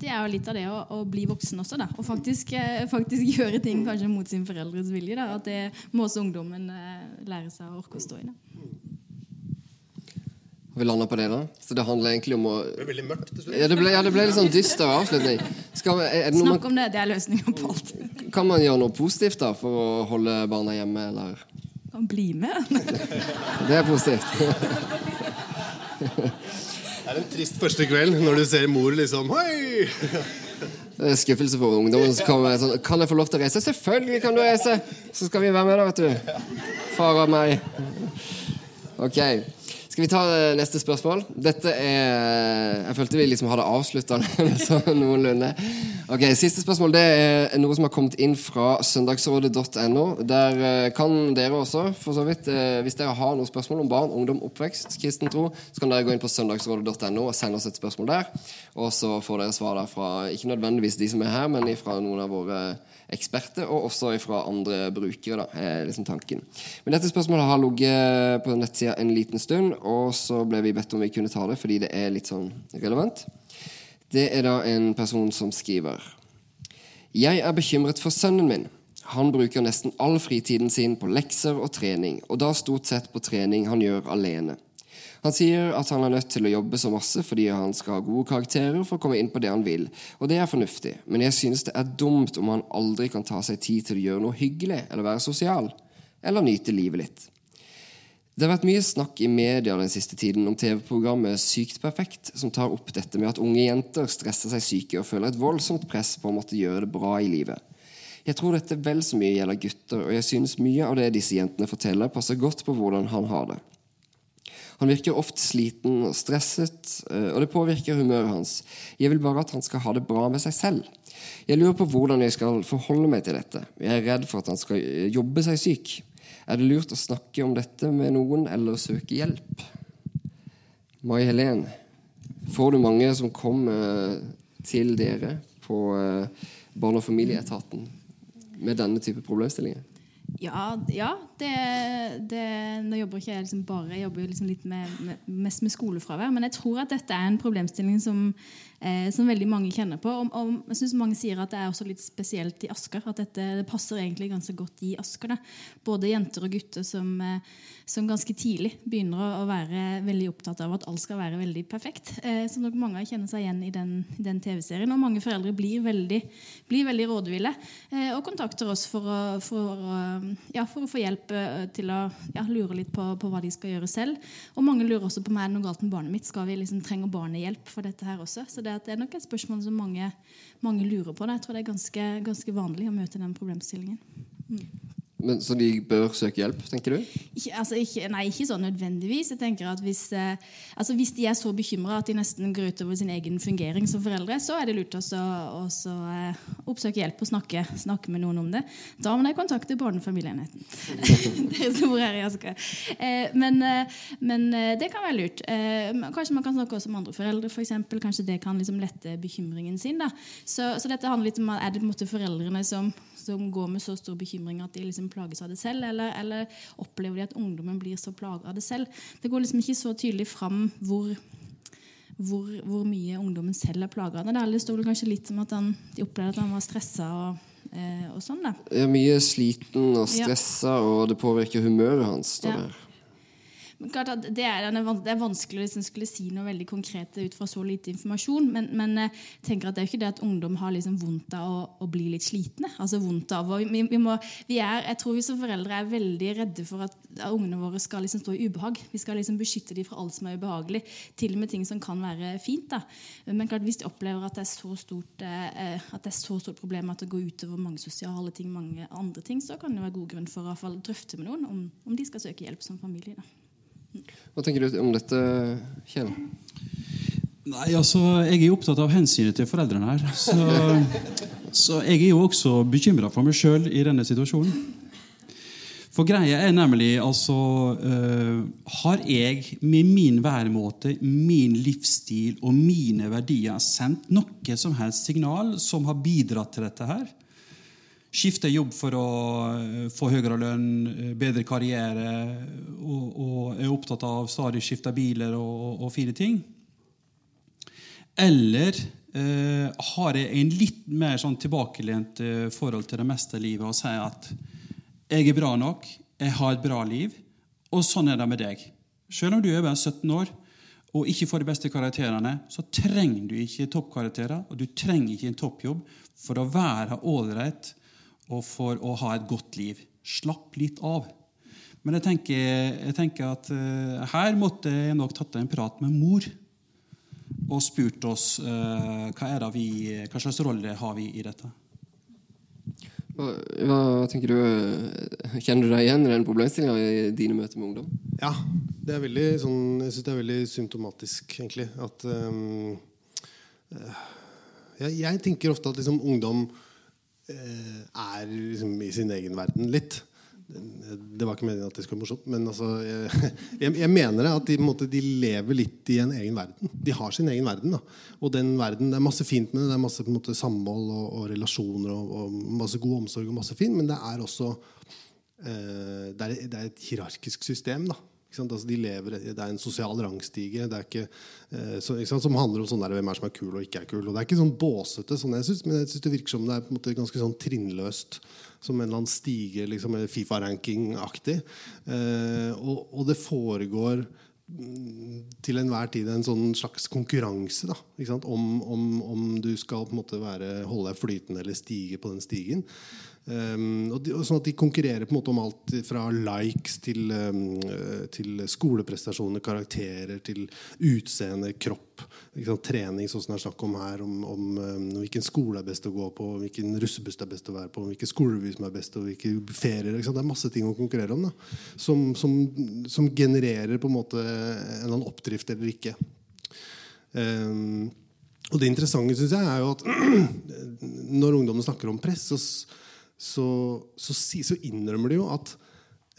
Det er jo litt av det å, å bli voksen også. da Og faktisk, eh, faktisk gjøre ting kanskje mot sin foreldres vilje. da At det må også ungdommen eh, lære seg å orke å stå i. da vi landa på det, da? Så det handler egentlig om å Det ble veldig mørkt til slutt. Ja, det ble, ja, det ble litt sånn dyster avslutning. Skal, vi- er det noe Snakk man, om det. Det er løsninga på alt. kan man gjøre noe positivt da for å holde barna hjemme, eller? Kan bli med. Det er positivt. Det er en trist første kveld når du ser mor liksom Hei! Det er skuffelse for ungdommen. som kommer sånn, kan jeg få lov til å reise? Selvfølgelig kan du reise! Så skal vi være med, da, vet du. Far og meg. Ok. Skal vi ta eh, neste spørsmål? Dette er Jeg følte vi liksom hadde avslutta noenlunde. Ok, Siste spørsmål det er noe som har kommet inn fra søndagsrådet.no. Der eh, kan dere også, for så vidt, eh, hvis dere har noen spørsmål om barn, ungdom, oppvekst, kristen tro, så kan dere gå inn på søndagsrådet.no og sende oss et spørsmål der. Og så får dere svar der fra ikke nødvendigvis de som er her, men fra noen av våre eksperter, og også fra andre brukere. da, er liksom tanken. Men dette spørsmålet har ligget på nettsida en liten stund, og så ble vi bedt om vi kunne ta det fordi det er litt sånn relevant. Det er da en person som skriver Jeg er bekymret for sønnen min. Han bruker nesten all fritiden sin på lekser og trening, og da stort sett på trening han gjør alene. Han sier at han er nødt til å jobbe så masse fordi han skal ha gode karakterer for å komme inn på det han vil, og det er fornuftig, men jeg synes det er dumt om han aldri kan ta seg tid til å gjøre noe hyggelig eller være sosial, eller nyte livet litt. Det har vært mye snakk i media den siste tiden om TV-programmet Sykt perfekt, som tar opp dette med at unge jenter stresser seg syke og føler et voldsomt press på å måtte gjøre det bra i livet. Jeg tror dette vel så mye gjelder gutter, og jeg synes mye av det disse jentene forteller, passer godt på hvordan han har det. Han virker ofte sliten og stresset, eh, og det påvirker humøret hans. Jeg vil bare at han skal ha det bra med seg selv. Jeg lurer på hvordan jeg skal forholde meg til dette. Jeg er redd for at han skal eh, jobbe seg syk. Er det lurt å snakke om dette med noen eller søke hjelp? Mai Helen, får du mange som kommer til dere på eh, Barne- og familieetaten med denne type problemstillinger? Ja, ja det, det, nå jobber ikke jeg liksom bare jeg jobber liksom litt med, med, mest med skolefravær. Men jeg tror at dette er en problemstilling som, eh, som veldig mange kjenner på. Og, og jeg synes Mange sier at det er også litt spesielt i Asker. At dette det passer egentlig ganske godt i Asker. Da. Både jenter og gutter som, eh, som ganske tidlig begynner å, være veldig opptatt av at alt skal være veldig perfekt. Eh, som nok mange kjenner seg igjen i den, den TV-serien. Og mange foreldre blir veldig, blir veldig rådville eh, og kontakter oss for å, for ja, for å få hjelp eh, til å ja, lure litt på, på, hva de skal gjøre selv. Og mange lurer også på er det noe galt med barnet mitt. Skal vi liksom trenge barnet hjelp for dette her også? Så det, er nok et spørsmål som mange, mange lurer på. Det. Jeg tror det er ganske, ganske vanlig å møte den problemstillingen. Mm. Men, så de bør søke hjelp, tenker du? Ikke, altså, ikke, nei, ikke sånn nødvendigvis. Jeg tenker at Hvis, eh, altså, hvis de er så bekymra at de nesten går utover sin egen fungering som foreldre, så er det lurt å eh, oppsøke hjelp og snakke, snakke, med noen om det. Da må de kontakte barne- og familieenheten. Dere som bor her i. Eh, men, eh, eh, det kan være lurt. Eh, kanskje man kan snakke også med andre foreldre, for eksempel. Kanskje det kan liksom lette bekymringen sin. Så, så, dette handler litt om er det på en måte foreldrene som som går med så stor bekymring at de liksom plages av det selv, eller, eller, opplever de at ungdommen blir så plaga av det selv? Det går liksom ikke så tydelig fram hvor, hvor, hvor mye ungdommen selv er plaga av det. Det sto kanskje litt som at han, de opplevde at han var stressa og, eh, og sånn. Ja, mye sliten og stressa, ja. og det påvirker humøret hans. står ja. Det er, det er vanskelig å liksom skulle si noe veldig konkret ut fra så lite informasjon. Men, men jeg eh, tenker at det er jo ikke det at ungdom har liksom vondt av å, å, bli litt slitne. Altså vondt av vi, vi må, vi er, Jeg tror vi som foreldre er veldig redde for at, at ungene våre skal liksom stå i ubehag. Vi skal liksom beskytte dem fra alt som er ubehagelig, til og med ting som kan være fint. da. Men klart, hvis de opplever at det er så stort, eh, at det er så stort problem at det går utover mange sosiale ting, mange andre ting, så kan det være god grunn for å drøfte med noen om, om de skal søke hjelp som familie. da. Hva tenker du om dette, Kjell? Nei, altså, Jeg er opptatt av hensynet til foreldrene her. Så, så jeg er jo også bekymra for meg sjøl i denne situasjonen. For greia er nemlig altså uh, Har jeg med min væremåte, min livsstil og mine verdier sendt noe som helst signal som har bidratt til dette her? Skifter jobb for å eh, få høyere lønn, eh, bedre karriere, og, og er opptatt av stadig skifte biler og, og fine ting? Eller eh, har jeg en litt mer sånn tilbakelent eh, forhold til det meste av livet og sier at jeg er bra nok, jeg har et bra liv, og sånn er det med deg. Selv om du er bare 17 år og ikke får de beste karakterene, så trenger du ikke toppkarakterer, og du trenger ikke en toppjobb for å være ålreit og for å ha et godt liv. Slapp litt av. Men jeg tenker, jeg tenker at uh, her måtte jeg nok tatt en prat med mor og spurt oss uh, hva, vi, hva, slags rolle har vi i dette. Hva, hva, tenker du, Kjenner du deg igjen i den problemstillinga i dine møter med ungdom? Ja. det er veldig, sånn, jeg syns det er veldig symptomatisk, egentlig. At um, jeg, jeg, tenker ofte at liksom, ungdom er liksom i sin egen verden litt. Det var ikke meningen at det skulle være morsomt, men altså, jeg, jeg, mener det at de, måte, de, lever litt i en egen verden. De har sin egen verden. Da. Og den verden, Det er masse fint med det. Det er masse måte, samhold og, og relasjoner og, og, masse god omsorg og masse fint, men det er også eh, det, er, det, er, et hierarkisk system. da? Altså, de lever, det er en sosial rangstige ikke, eh, så, som handler om sånn der, hvem er som er kul og ikke er kul. Og det er ikke sånn båsete, sånn jeg synes, men jeg synes det virker som det er på en måte ganske sånn trinnløst. Som en eller annen stige, liksom, Fifa-ranking-aktig. Eh, og, og det foregår mm, til enhver tid en sånn slags konkurranse da? Om, om, om du skal på en måte være, holde deg flytende eller stige på den stigen. Um, og de, og sånn at De konkurrerer på en måte om alt fra likes til, um, til skoleprestasjoner, karakterer, til utseende, kropp. Trening, sånn som det er snakk om her. Om, om um, hvilken skole er best å gå på, hvilken russebuss det er best å være på, hvilken skolerevy som er best, og hvilke ferier. Det er masse ting å konkurrere om da, som, som, som, genererer på en måte en eller annen oppdrift eller ikke. og det interessante synes jeg er jo at når ungdommen snakker om press, så så, så, så, innrømmer de jo at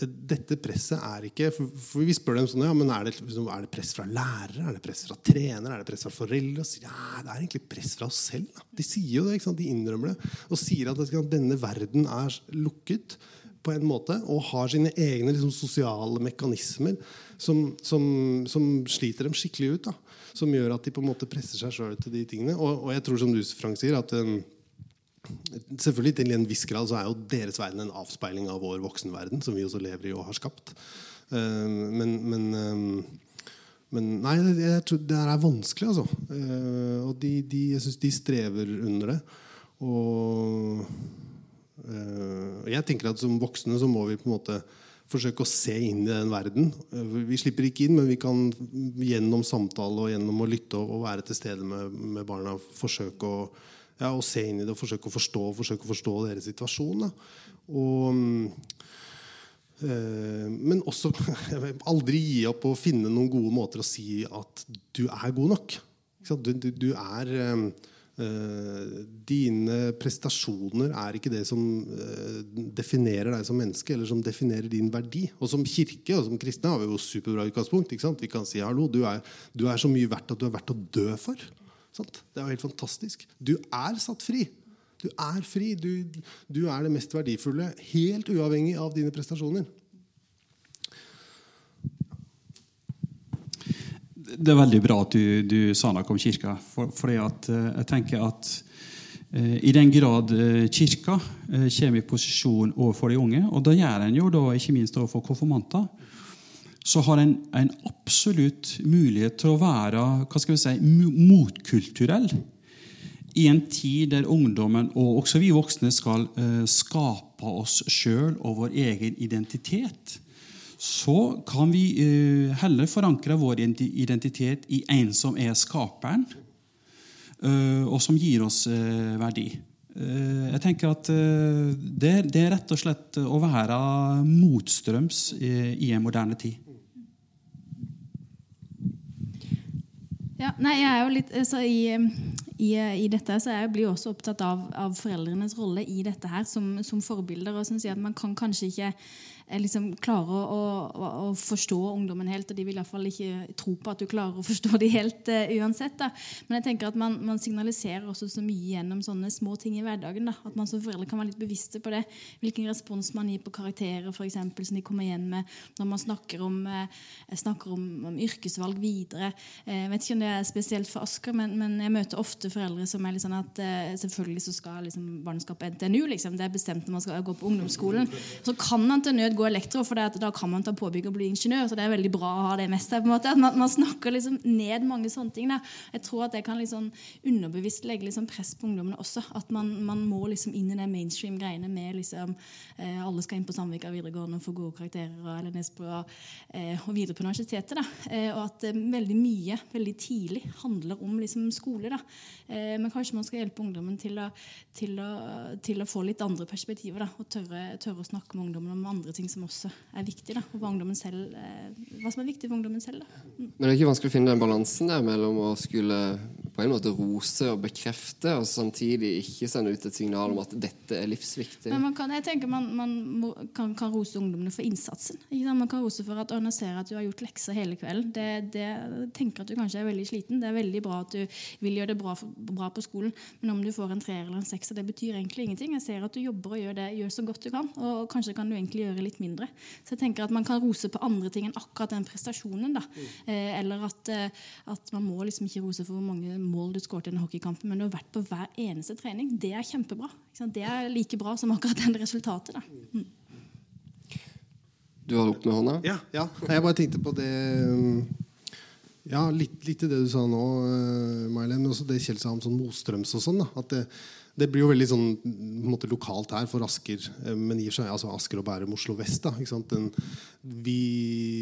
dette presset er ikke For, vi spør dem sånn ja, men er det, liksom, er det, press fra lærere, er det press fra trenere, er det press fra foreldre? Ja, det er egentlig press fra oss selv. De sier jo det, de innrømmer det. Og sier at denne verden er lukket på en måte og har sine egne liksom, sosiale mekanismer som, som, som, sliter dem skikkelig ut. Da. Som gjør at de på en måte presser seg sjøl til de tingene. Og, og, jeg tror, som du Frank sier, at um, Selvfølgelig Til en viss grad så er jo deres verden en avspeiling av vår voksenverden, som vi også lever i og har skapt. Uh, men, men, uh, men, nei, jeg tror det er vanskelig, altså. Uh, og de, de, jeg syns de strever under det. Og jeg tenker at som voksne så må vi på en måte forsøke å se inn i den verden. Vi slipper ikke inn, men vi kan gjennom samtale og gjennom å lytte og være til stede med, med barna forsøke å ja, og se inn i det og forsøke å forstå, forsøke å forstå deres situasjon. Og, øh, men også aldri gi opp å finne noen gode måter å si at du er god nok. Du, du, du er øh, Dine prestasjoner er ikke det som definerer deg som menneske, eller som definerer din verdi. Og som kirke og som kristne har vi jo superbra utgangspunkt. Vi kan si hallo, du er, du er så mye verdt at du er verdt å dø for. Sant? Det er jo helt fantastisk. Du er satt fri. Du er fri. Du, du, er det mest verdifulle, helt uavhengig av dine prestasjoner. Det er veldig bra at du, du sa noe om kirka. For, fordi at, eh, jeg tenker at eh, i den grad eh, kirka kommer i posisjon overfor de unge, og da gjør en jo da ikke minst overfor konfirmanter, så har en, en absolutt mulighet til å være hva skal vi si, motkulturell i en tid der ungdommen og også vi voksne skal uh, skape oss sjøl og vår egen identitet, så kan vi uh, heller forankre vår identitet i en som er skaperen, uh, og som gir oss verdi. Jeg tenker at det, er rett og slett å være motstrøms i en moderne tid. Ja, nei, jeg er jo litt så i, i, i, dette så jeg blir også opptatt av, av foreldrenes rolle i dette her som, som forbilder. og som sier at Man kan kanskje ikke liksom klarer å, å, å, forstå ungdommen helt. Og de vil iallfall ikke tro på at du klarer å forstå dem helt uh, uansett. Da. Men jeg tenker at man, man, signaliserer også så mye gjennom sånne små ting i hverdagen. Da. At man som foreldre kan være litt bevisste på det. Hvilken respons man gir på karakterer for eksempel, som de kommer igjen med når man snakker om, uh, snakker om, om yrkesvalg videre. Uh, jeg vet ikke om det er spesielt for Asker, men, men jeg møter ofte foreldre som er litt sånn at selvfølgelig så skal liksom, barnet NTNU. Liksom. Det er bestemt når man skal gå på ungdomsskolen. Så kan han til nød gå elektro, for da kan man ta påbygg og bli ingeniør. Så det er veldig bra å ha det med seg. At man, man, snakker liksom ned mange sånne ting. Da. Jeg tror at det kan liksom underbevisst legge liksom press på ungdommene også. At man, man må liksom inn i det mainstream-greiene med liksom, eh, alle skal inn på Sandvika videregående og få gode karakterer eller Nesbø eh, og videre på universitetet. Da. Eh, og at eh, veldig mye veldig tidlig handler om liksom, skole. Da. Eh, men kanskje man skal hjelpe ungdommen til å, til å, til å få litt andre perspektiver. Da, og tørre, tørre, å snakke med ungdommen om andre ting som også er viktig. Da, og selv, eh, hva som er viktig for ungdommen selv. Mm. Men det er ikke vanskelig å finne den balansen der mellom å skulle på en måte rose og bekrefte, og samtidig ikke sende ut et signal om at dette er livsviktig? Men man kan, jeg tenker man, man må, kan, kan, rose ungdommene for innsatsen. Man kan rose for at Anna ser at du har gjort lekser hele kvelden. Det, det, tenker at du kanskje er veldig sliten. Det er veldig bra at du vil gjøre det bra for, bra på skolen, men om du får en treer eller en sekser, det betyr egentlig ingenting. Jeg ser at du jobber og gjør det gjør så godt du kan, og kanskje kan du egentlig gjøre litt mindre. Så jeg tenker at man kan rose på andre ting enn akkurat den prestasjonen. da. Eh, eller at, eh, at man må liksom ikke rose for hvor mange mål du skåret i den hockeykampen, men du har vært på hver eneste trening. Det er kjempebra. Det er like bra som akkurat den resultatet. da. Mm. Du har opp med hånda? Ja, ja. Jeg bare tenkte på det um, Ja, litt, litt til det du sa nå, uh, men Også det Kjell sa om sånn Mostrøms og sånn. da, at det, det blir jo veldig sånn måte, lokalt her for Asker, eh, men for seg altså Asker og Bærum, Oslo vest. da? Den, vi,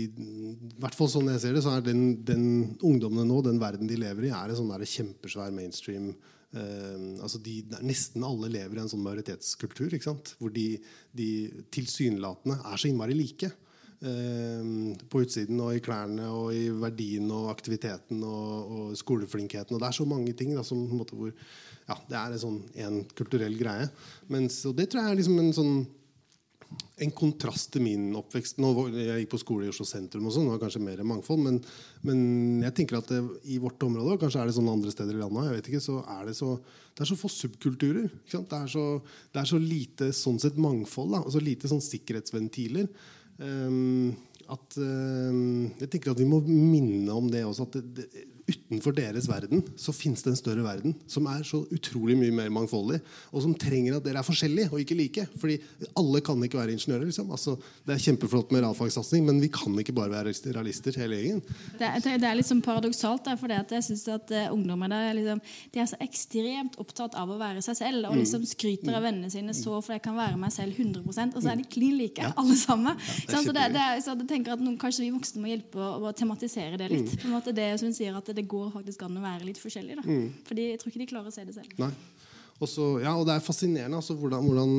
I hvert fall sånn jeg ser det, så er den, den ungdommene nå, den verden de lever i, er en sånn der kjempesvær mainstream eh, altså de, Nesten alle lever i en sånn majoritetskultur, hvor de, de tilsynelatende er så innmari like. Eh, på utsiden og i klærne og i verdien og aktiviteten og, og skoleflinkheten. Og det er så mange ting da, som, på en måte, hvor ja, det er en sånn en kulturell greie. Men, så det tror jeg er liksom en sånn en kontrast til min oppvekst. Nå, jeg gikk på skole i Oslo sentrum, og sånn, det var kanskje mer mangfold. Men, men jeg tenker at det, i vårt område, og kanskje er det sånn andre steder i landet, jeg vet ikke, så er det så, det er så få subkulturer. Det er, så, det, er så, lite sånn sett mangfold. Da, og så lite sånn sikkerhetsventiler. Um, at um, Jeg tenker at vi må minne om det også. at det, utenfor deres verden så fins det en større verden som er så utrolig mye mer mangfoldig, og som trenger at dere er forskjellige og ikke like. Fordi alle kan ikke være ingeniører. Liksom. Altså, det er kjempeflott med realfagssatsing, men vi kan ikke bare være realister hele gjengen. Det, det, er litt sånn paradoksalt, der, for jeg syns at uh, ungdommer er, liksom, de er så ekstremt opptatt av å være seg selv, og mm. liksom skryter av vennene sine så for jeg kan være meg selv 100 og så er de klin like, ja. alle sammen. Ja, så, det, det så jeg tenker at noen, Kanskje vi voksne må hjelpe å, å tematisere det litt. Mm. på en måte Det som sier at det går faktisk an å være litt forskjellig. Da. Mm. Fordi jeg tror ikke de klarer å se det selv. Nei. Også, ja, og det er fascinerende altså, hvordan, hvordan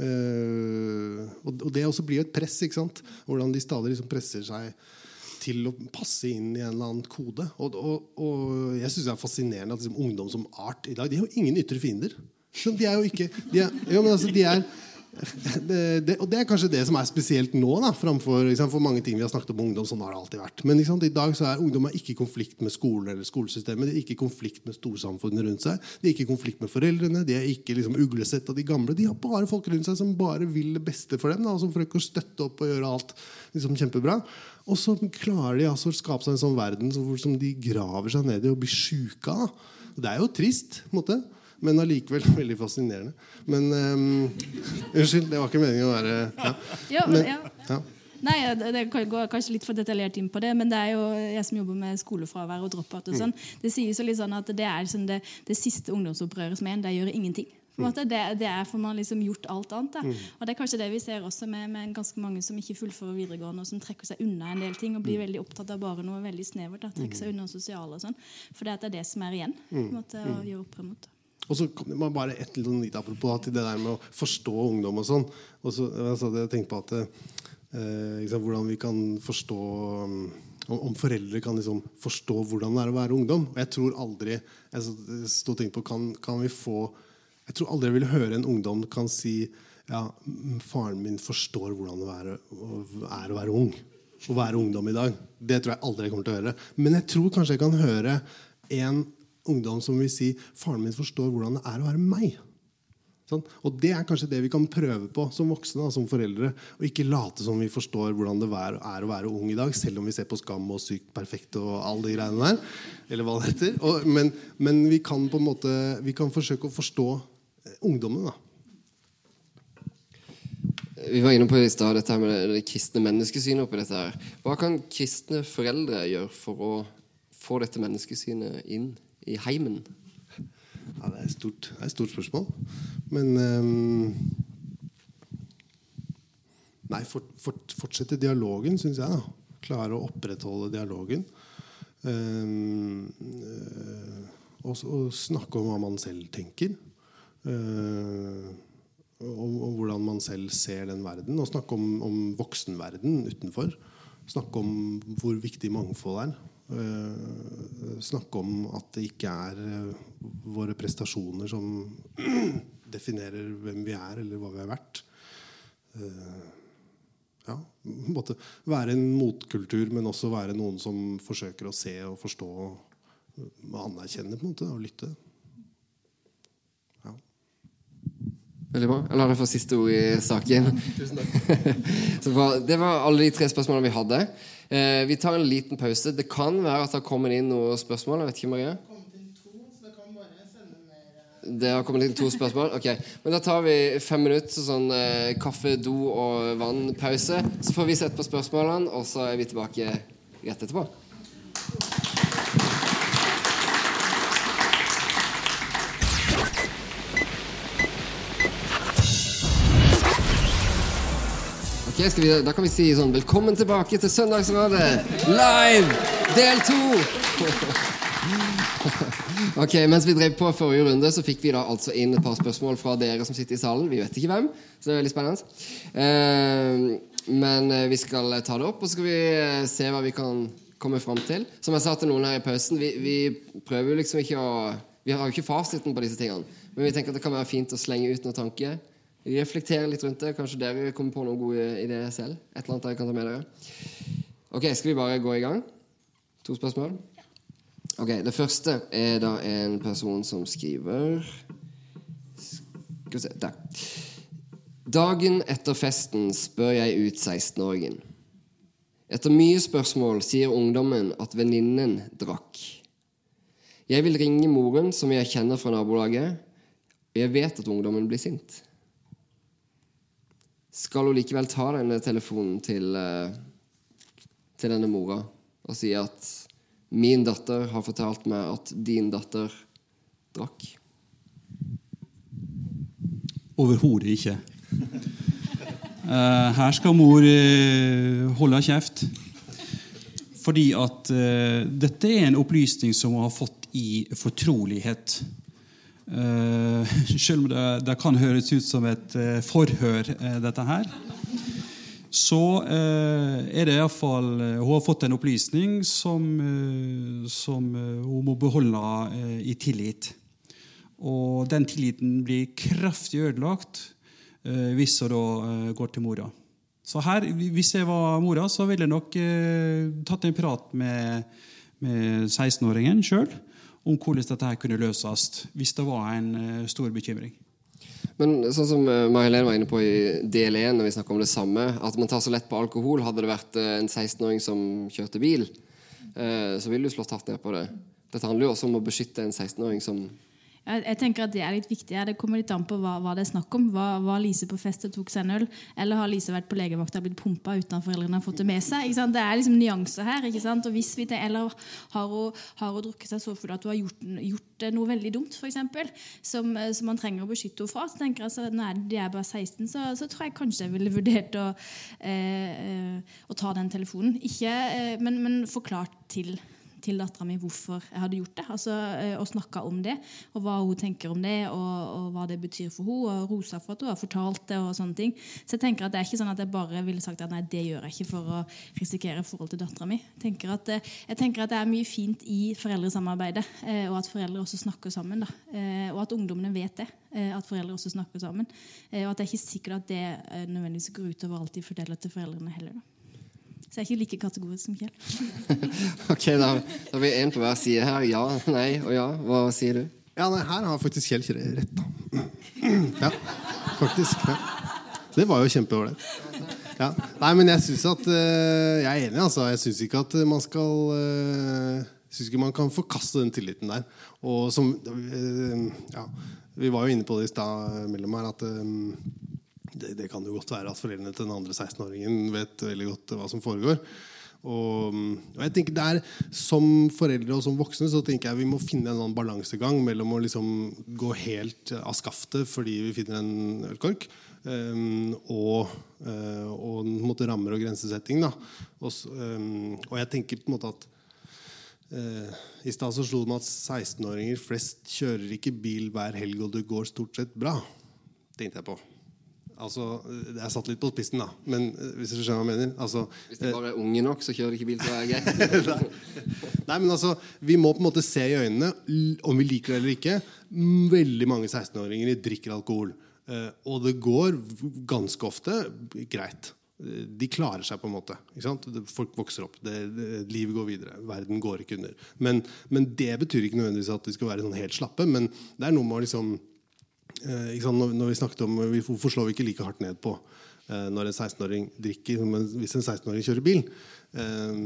øh, Og det også blir jo et press. ikke sant? Hvordan de stadig liksom presser seg til å passe inn i en eller annen kode. Og, og, og jeg syns det er fascinerende at liksom, ungdom som art i dag De har jo ingen ytre fiender. De er jo ikke de er, jo, men altså, de er det, og det er kanskje det som er spesielt nå, da, framfor for mange ting vi har snakket om ungdom. Sånn har det alltid vært. Men i dag så er ungdom ikke i konflikt med skolen eller skolesystemet. De er ikke i konflikt med storsamfunnet rundt seg. De er ikke i konflikt med foreldrene. De er ikke liksom, uglesett av de gamle. De har bare folk rundt seg som bare vil det beste for dem. Da, og som forsøker å støtte opp og gjøre alt liksom, kjempebra. Og så klarer de altså å skape seg en sånn verden som de graver seg ned i og blir sjuke av. Det er jo trist. på en måte men allikevel veldig fascinerende. Men um, Unnskyld, det var ikke meningen å være ja. ja, men, ja. ja. Nei, Det går kanskje litt for detaljert inn på det, men det er jo jeg som jobber med skolefravær og dropout. og sånn, mm. Det sies jo litt sånn at det er sånn det, det siste ungdomsopprøret som er en, det gjør ingenting. Mm. Det, det, er for man liksom gjort alt annet. Mm. Og Det er kanskje det vi ser også med, med, ganske mange som ikke fullfører videregående, og som trekker seg unna en del ting og blir mm. veldig opptatt av bare noe veldig snevert. Da, trekker seg mm. unna sosiale og sånn. For det er det som er igjen. på en måte, å gjøre opprør mot. Og så kom det bare et lite apropos til det der med å forstå ungdom og sånn. Og så altså, jeg tenkte på at eh, liksom, Hvordan vi kan forstå om, om foreldre kan liksom forstå hvordan det er å være ungdom. Og jeg tror aldri jeg sto og på, kan, kan, vi få Jeg tror aldri jeg vil høre en ungdom kan si ja, faren min forstår hvordan det er, er å være ung. Å være ungdom i dag. Det tror jeg aldri jeg kommer til å høre. Men jeg tror kanskje jeg kan høre en ungdom som vil si faren min forstår hvordan det er å være meg. Sånn? Og Det er kanskje det vi kan prøve på som voksne som foreldre. Og ikke late som vi forstår hvordan det er å være ung i dag, selv om vi ser på Skam og Sykt perfekt og alle de greiene der. Eller hva det heter. Og, men, men, vi kan på en måte Vi kan forsøke å forstå eh, ungdommen. da. Vi var inne på i stad dette med det kristne menneskesynet. oppi dette her. Hva kan kristne foreldre gjøre for å få dette menneskesynet inn i heimen? Ja, det er et stort, er et stort spørsmål. Men um, Nei, for, for, fortsette dialogen, syns jeg. da. Klare å opprettholde dialogen. Um, og, og, snakke om hva man selv tenker. Uh, om, om, hvordan man selv ser den verden. Og snakke om, om voksenverden utenfor. Snakke om hvor viktig mangfold er. Uh, snakke om at det ikke er uh, våre prestasjoner som definerer hvem vi er, eller hva vi har vært. Uh, ja, måtte være en motkultur, men også være noen som forsøker å se og forstå og anerkjenne på en måte, og lytte. Ja. Veldig bra. Jeg lar deg få siste ord i saken. Så takk. Det var alle de tre spørsmålene vi hadde. Eh, vi tar en liten pause. Det kan være at det har kommet inn noen spørsmål. Jeg vet ikke, Marie. Det har kommet inn to spørsmål? Ok. Men da tar vi fem minutter sånn eh, kaffe, do og vann-pause. Så får vi sett på spørsmålene, og så er vi tilbake rett etterpå. Skal vi, Da kan vi si sånn Velkommen tilbake til Søndagsrådet live, del to! Ok, Mens vi drev på forrige runde, så fikk vi da altså inn et par spørsmål fra dere som sitter i salen. Vi vet ikke hvem, så det er veldig spennende. Eh, men eh, vi skal ta det opp, og så skal vi eh, se hva vi kan komme fram til. Som jeg sa til noen her i pausen, vi, vi prøver jo liksom ikke å Vi har jo ikke fasiten på disse tingene, men vi tenker at det kan være fint å slenge ut noen tanker. Reflektere litt rundt det. Kanskje dere kommer på noen gode ideer selv. Et eller annet dere kan ta med dere. Ok, Skal vi bare gå i gang? To spørsmål? Ok, Det første er da en person som skriver Skal vi se Der. Dagen etter festen spør jeg ut 16-åringen. Etter mye spørsmål sier ungdommen at venninnen drakk. Jeg vil ringe moren, som jeg kjenner fra nabolaget, jeg vet at ungdommen blir sint. Skal hun likevel ta denne telefonen til, eh, til denne mora og si at min datter har fortalt meg at din datter drakk? Overhodet ikke. Eh, her skal mor eh, holde kjeft. Fordi at dette er en opplysning som hun har fått i fortrolighet. Eh, selv om det, det kan høres ut som et uh, forhør, uh, dette her. Så er det iallfall Hun har fått en opplysning som, som hun må beholde eh, i tillit. Og den tilliten blir kraftig ødelagt hvis hun da går til mora. Så her, hvis jeg var mora, så ville jeg nok tatt en prat med, med 16-åringen sjøl om hvordan dette her kunne løses hvis det var en eh, stor bekymring. Men sånn som Marilene var inne på i del 1, når vi snakker om det samme, at man tar så lett på alkohol Hadde det vært eh, en 16-åring som kjørte bil, eh, så ville du slått hardt ned på det. Dette handler jo også om å beskytte en 16-åring som Jeg, jeg tenker at Det er litt viktig. Det kommer litt an på hva, hva det er snakk om. Var, var Lise på fest og tok seg en øl? Eller har Lise vært på legevakta og blitt pumpa uten at foreldrene har fått det med seg? Det er liksom nyanser her. ikke sant? Og hvis vi det, Eller har hun, har hun drukket seg så full at hun har gjort, gjort noe veldig dumt, eksempel, som, som man trenger å beskytte henne fra? Så tenker jeg, så, Når de er bare 16, så, så tror jeg kanskje jeg ville vurdert å, eh, eh, å ta den telefonen. Ikke, eh, men, men forklart til til dattera mi hvorfor jeg hadde gjort det. Altså, eh, og snakka om det, og hva hun tenker om det, og, og hva det betyr for henne, og rosa for at hun har fortalt det. og sånne ting. Så jeg tenker at det er ikke sånn at jeg bare ville sagt at nei, det gjør jeg ikke for å risikere forhold til dattera mi. Eh, jeg tenker at det er mye fint i foreldresamarbeidet, eh, og at foreldre også snakker sammen. Da. Eh, og at ungdommene vet det, eh, at foreldre også snakker sammen. Eh, og at det er ikke sikkert at det eh, nødvendigvis går utover alt de forteller til foreldrene heller. da. Så jeg er ikke like kategorisk som Kjell. Ok, da, da har vi én på hver side her. Ja, nei og ja. Hva sier du? Ja, nei, her har faktisk Kjell Kjell rett, da. Ja, faktisk. Ja. Det var jo kjempeålreit. Ja. Nei, men jeg syns at uh, Jeg er enig, altså. Jeg syns ikke at man skal uh, Syns ikke man kan forkaste den tilliten der. Og som uh, Ja, vi var jo inne på det i stad mellom her, at eh, det, det kan jo godt være at foreldrene til den andre 16-åringen vet veldig godt hva som foregår. Og, og jeg tenker der, Som foreldre og som voksne så tenker jeg vi må finne en annen balansegang mellom å liksom gå helt av skaftet fordi vi finner en ølkork, um, og, uh, og måte rammer og grensesetting. Da. Og, um, og jeg tenker på en måte at uh, I stad slo det meg at 16-åringer flest kjører ikke bil hver helg, og det går stort sett bra. Tenkte jeg på. Altså, Det er satt litt på spissen, da. Men uh, hvis du skjønner hva jeg mener. Altså, Hvis de bare er unge nok, så kjører de ikke bil, til å være greit. Nei, men altså, Vi må på en måte se i øynene, om vi liker det eller ikke. Veldig mange 16-åringer drikker alkohol. Eh, og det går ganske ofte greit. Eh, De klarer seg på en måte. Ikke sant? Folk vokser opp. Det, det, livet går videre. Verden går ikke under. Men, men det betyr ikke nødvendigvis at de skal være sånn helt slappe. Men det er noe med å liksom eh, når, når vi snakket om Hvorfor slår vi ikke like hardt ned på eh, når en 16-åring drikker men hvis en 16-åring kjører bil? Eh,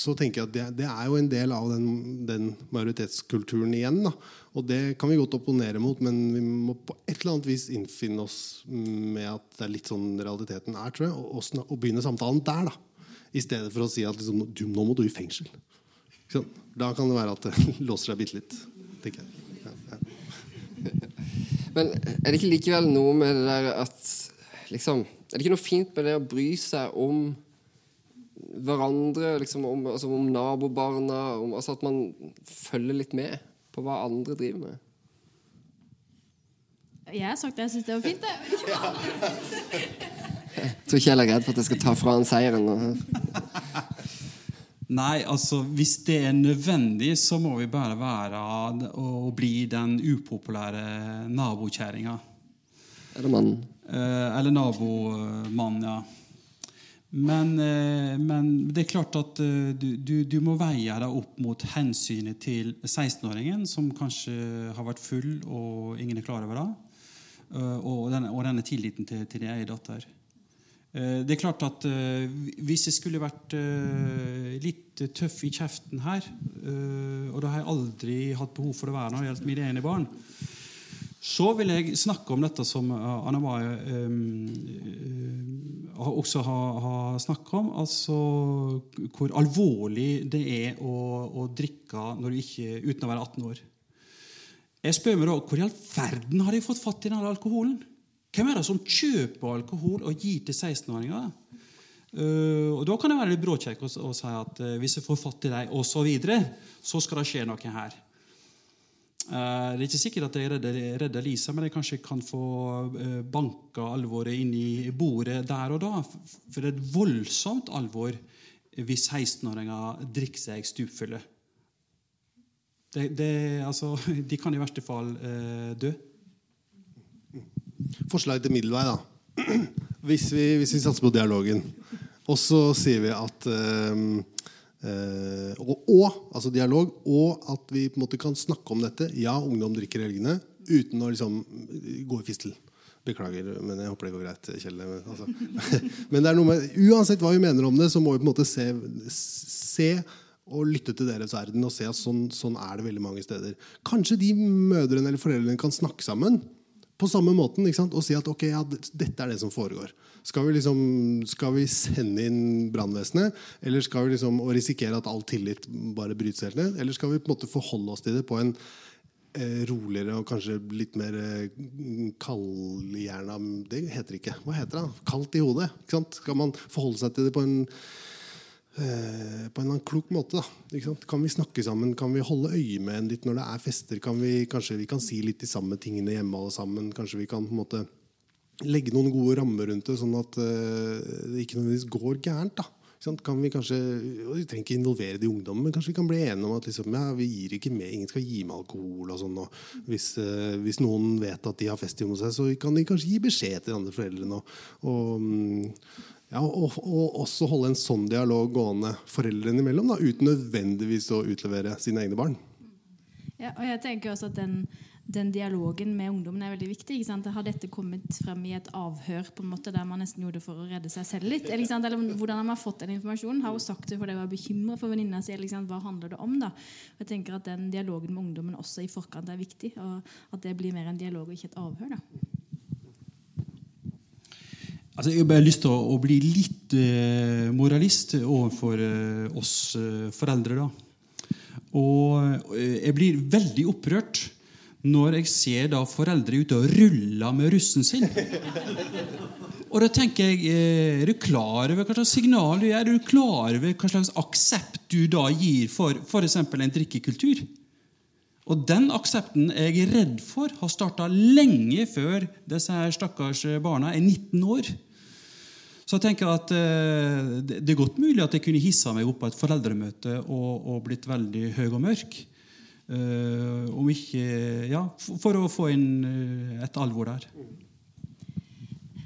så tenker jeg at det, er jo en del av den, den majoritetskulturen igjen. Da. Og det kan vi godt opponere mot, men vi må på et eller annet vis innfinne oss med at det er litt sånn realiteten er, tror jeg, og, og, og begynne samtalen der. da I stedet for å si at liksom, du, nå må du i fengsel. Da kan det være at det låser seg bitte litt. tenker jeg. Men er det ikke likevel noe med det der at liksom, Er det ikke noe fint med det å bry seg om hverandre, liksom om, altså om nabobarna om, altså At man følger litt med på hva andre driver med? Jeg har sagt det. jeg syns det var fint. det. Jeg tror ikke jeg er redd for at jeg skal ta fra han seieren. Nei, altså hvis det er nødvendig, så må vi bare være og bli den upopulære nabokjerringa. Eller mannen? Eh, eller nabomannen, ja. Men, eh, men det er klart at eh, du, du, du må veie deg opp mot hensynet til 16-åringen, som kanskje har vært full og ingen er klar over det, eh, og, denne, og denne tilliten til, til din egen datter. Eh, Det er klart at eh, Hvis jeg skulle vært eh, litt tøff i kjeften her, og det har jeg aldri hatt behov for å være når det gjelder mine egne barn, så vil jeg snakke om dette som Anna Mai også har, har snakket om. Altså hvor alvorlig det er å, å drikke ikke, uten å være 18 år. Jeg spør meg da, Hvor i all verden har de fått fatt i denne alkoholen? Hvem er det som kjøper alkohol og gir til 16-åringer? Uh, og Da kan det være litt bråkjekk å, si at uh, hvis jeg får fatt i deg, og så videre, så skal det skje noe her. Uh, det er ikke sikkert at jeg redder, Lisa, men jeg kanskje kan få uh, banka alvoret inn i bordet der og da. For det er et voldsomt alvor hvis 16-åringer drikker seg stupfulle. Det, det, altså, de kan i verste fall dø. Forslag til middelvei, da. Hvis vi, hvis vi satser på dialogen. Og så sier vi at øh, øh, og, og, altså dialog, og at vi på en måte kan snakke om dette. Ja, ungdom drikker i helgene uten å liksom gå i fistel. Beklager, men jeg håper det går greit, Kjell. Men, altså. men er noe med, uansett hva vi mener om det, så må vi på en måte se, se og lytte til deres verden og se at sånn, sånn er det veldig mange steder. Kanskje de mødrene eller foreldrene kan snakke sammen på samme måten og si at ok, ja, dette er det som foregår. Skal vi, liksom, skal vi sende inn brannvesenet, eller skal vi liksom, risikere at all tillit bare brytes helt ned? Eller skal vi på en måte forholde oss til det på en eh, roligere og kanskje litt mer eh, kaldhjerna Det heter ikke. Hva heter det? Kaldt i hodet. Ikke sant? Skal man forholde seg til det på en eh, på en eller annen klok måte. Da. Kan vi snakke sammen? Kan vi holde øye med en litt når det er fester? Kan vi, kanskje vi kan si litt de samme tingene hjemme alle sammen? Kanskje vi kan på en måte legge noen gode rammer rundt det, sånn at eh, det ikke nødvendigvis går gærent. da. Kan Vi kanskje, og vi trenger ikke involvere de ungdommene, men kanskje vi kan bli enige om at liksom, ja, vi gir ikke med, ingen skal gi med alkohol. og sånn. Og hvis, eh, hvis noen vet at de har fest hjemme hos seg, så kan de kanskje gi beskjed til de andre foreldrene. Og, og, mm, ja, og, og også holde en sånn dialog gående foreldrene imellom, da, uten nødvendigvis å utlevere sine egne barn. Ja, og jeg tenker også at den, den dialogen med ungdommen er veldig viktig. Ikke sant? Har dette kommet frem i et avhør på en måte der man nesten gjorde det for å redde seg selv litt? Eller, hvordan har man fått den informasjonen? Har hun sagt det fordi hun er bekymra for venninna si? Hva handler det om? da? Og jeg tenker at Den dialogen med ungdommen også i forkant er viktig. Og at det blir mer en dialog og ikke et avhør. da. Altså, jeg har bare lyst til å, bli litt eh, moralist overfor eh, oss eh, foreldre. da. Og jeg blir veldig opprørt når jeg ser da foreldre ute og ruller med russen sin. Og da tenker jeg, Er du klar over hva slags signal du gir? Er du klar over hva slags aksept du da gir for f.eks. en drikkekultur? Og den aksepten er jeg redd for har starta lenge før disse her stakkars barna er 19 år. Så jeg tenker at eh, det det er godt mulig at jeg kunne hissa meg opp på et foreldremøte og, og blitt veldig høy og mørk. Eh, om ikke Ja, for, for å få inn eh, et alvor der.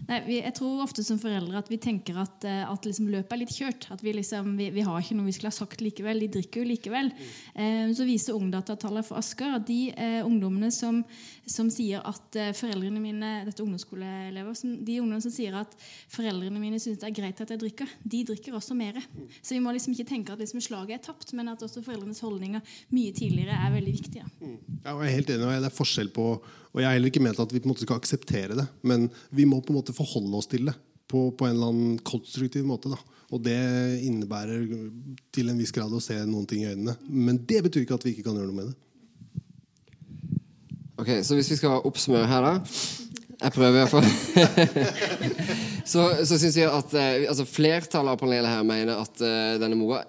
Nei, vi, jeg tror ofte som foreldre at vi tenker at, eh, at liksom løpet er litt kjørt. At vi, liksom, vi, vi har ikke noe vi skulle ha sagt likevel. De drikker jo likevel. Eh, så viser Ungdatatallet for Asker at de eh, ungdommene som, som sier at eh, foreldrene mine dette er ungdomsskoleelever, som, De ungdommene som sier at foreldrene mine syns det er greit at jeg drikker, de drikker også mer. Så vi må liksom ikke tenke at liksom slaget er tapt, men at også foreldrenes holdninger mye tidligere er veldig viktige. Ja, jeg er helt enig, det er forskjell på Og jeg har heller ikke ment at vi på en måte skal akseptere det, men vi må på en måte forholde oss til det på, på en eller annen konstruktiv måte. Da. Og det innebærer til en viss grad å se noen ting i øynene. Men det betyr ikke at vi ikke kan gjøre noe med det. Ok, Så hvis vi skal oppsummere her, da Jeg prøver iallfall. så så syns jeg at eh, altså flertallet av panelet her mener at eh, denne mora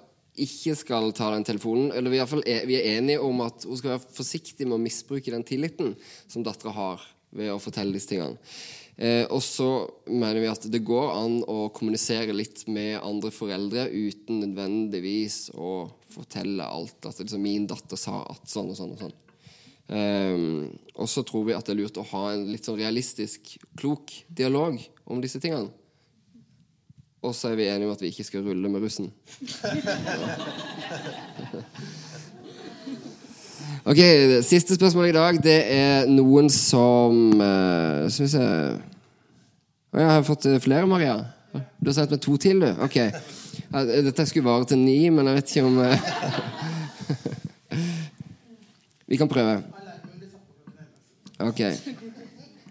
ikke skal ta den telefonen. Eller vi er, er, vi er enige om at hun skal være forsiktig med å misbruke den tilliten som dattera har ved å fortelle disse tingene. Eh, og så mener vi at det går an å kommunisere litt med andre foreldre uten nødvendigvis å fortelle alt. At liksom, 'min datter sa at sånn og sånn og sånn'. Eh, og så tror vi at det er lurt å ha en litt sånn realistisk, klok dialog om disse tingene. Og så er vi enige om at vi ikke skal rulle med russen. Ok, Siste spørsmål i dag, det er noen som uh, Skal vi se Å, Jeg har fått eh, flere, Maria. Du har sendt meg to til, du? Ok. Dette skulle vare til ni, men jeg vet ikke om uh, Vi kan prøve. Ok.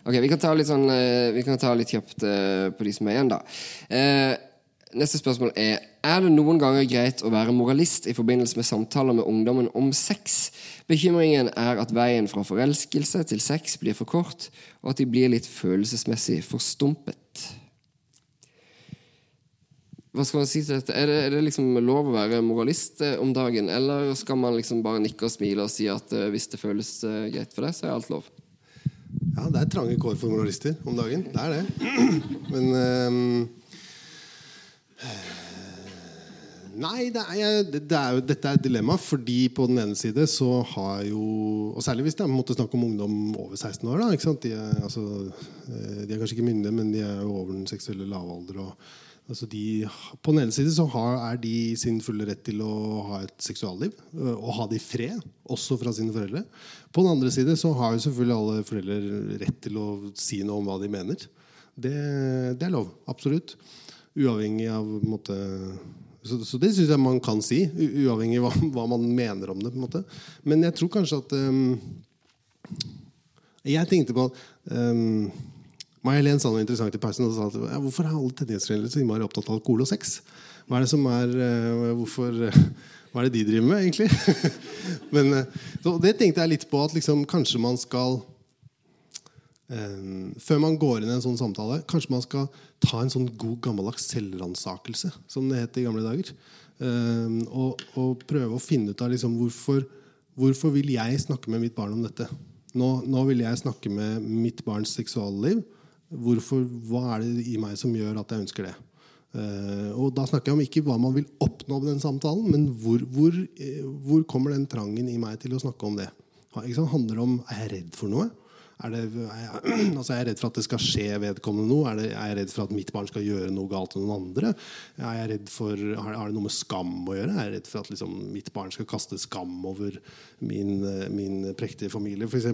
Ok, Vi kan ta litt, sånn, eh, vi kan ta litt kjapt eh, på de som er igjen, da. Eh, neste spørsmål er Er det noen ganger greit å være moralist i forbindelse med samtaler med ungdommen om sex? Bekymringen er at veien fra forelskelse til sex blir for kort, og at de blir litt følelsesmessig forstumpet. Hva skal man si til dette? Er det, er det liksom lov å være moralist om dagen, eller skal man liksom bare nikke og smile og si at hvis det føles greit for deg, så er alt lov? Ja, det er trange kår for moralister om dagen. Det er det. Men um, Nei, det er, det er jo, dette er et dilemma. Fordi på den ene side så har jo Og særlig hvis det er måtte snakke om ungdom over 16 år. Da? De, er, altså, eh, de er kanskje ikke myndige, men de er jo over den seksuelle lavalder. Og, altså de, på den ene side så har, er de sin fulle rett til å ha et seksualliv. øh, Og ha det i fred, også fra sine foreldre. På den andre side så har jo selvfølgelig alle foreldre rett til å si noe om hva de mener. Det, det er lov. Absolutt. Uavhengig av på en måte, så, så det syns jeg man kan si, uavhengig av hva, hva man mener om det. på en måte. Men jeg tror kanskje at um, Jeg tenkte på um, May-Helen sa noe interessant i pausen. Og sa ja, hvorfor er alle tennisforeldre så innmari opptatt av alkohol og sex? Hva er det som er uh, hvorfor, uh, Hva er det de driver med, egentlig? Men, uh, det tenkte jeg litt på at liksom, kanskje man skal Før man går inn i en sånn samtale, kanskje man skal ta en sånn god gammeldags selvransakelse, som det het i gamle dager. Og, og prøve å finne ut av liksom, hvorfor, hvorfor vil jeg snakke med mitt barn om dette. Nå, nå vil jeg snakke med mitt barns seksualliv. Hvorfor, hva er det i meg som gjør at jeg ønsker det? Uh, og da snakker jeg om ikke hva man vil oppnå med den samtalen, men hvor, hvor, eh, hvor kommer den trangen i meg til å snakke om det? Handler det om er jeg redd for noe? Er, det, er, jeg, altså er jeg redd for at det skal skje vedkommende noe? Er, det, er jeg redd for at mitt barn skal gjøre noe galt til noen andre? Er jeg redd for, har, det noe med skam å gjøre? Er jeg redd for at liksom, mitt barn skal kaste skam over min, eh, min prektige familie, f.eks.?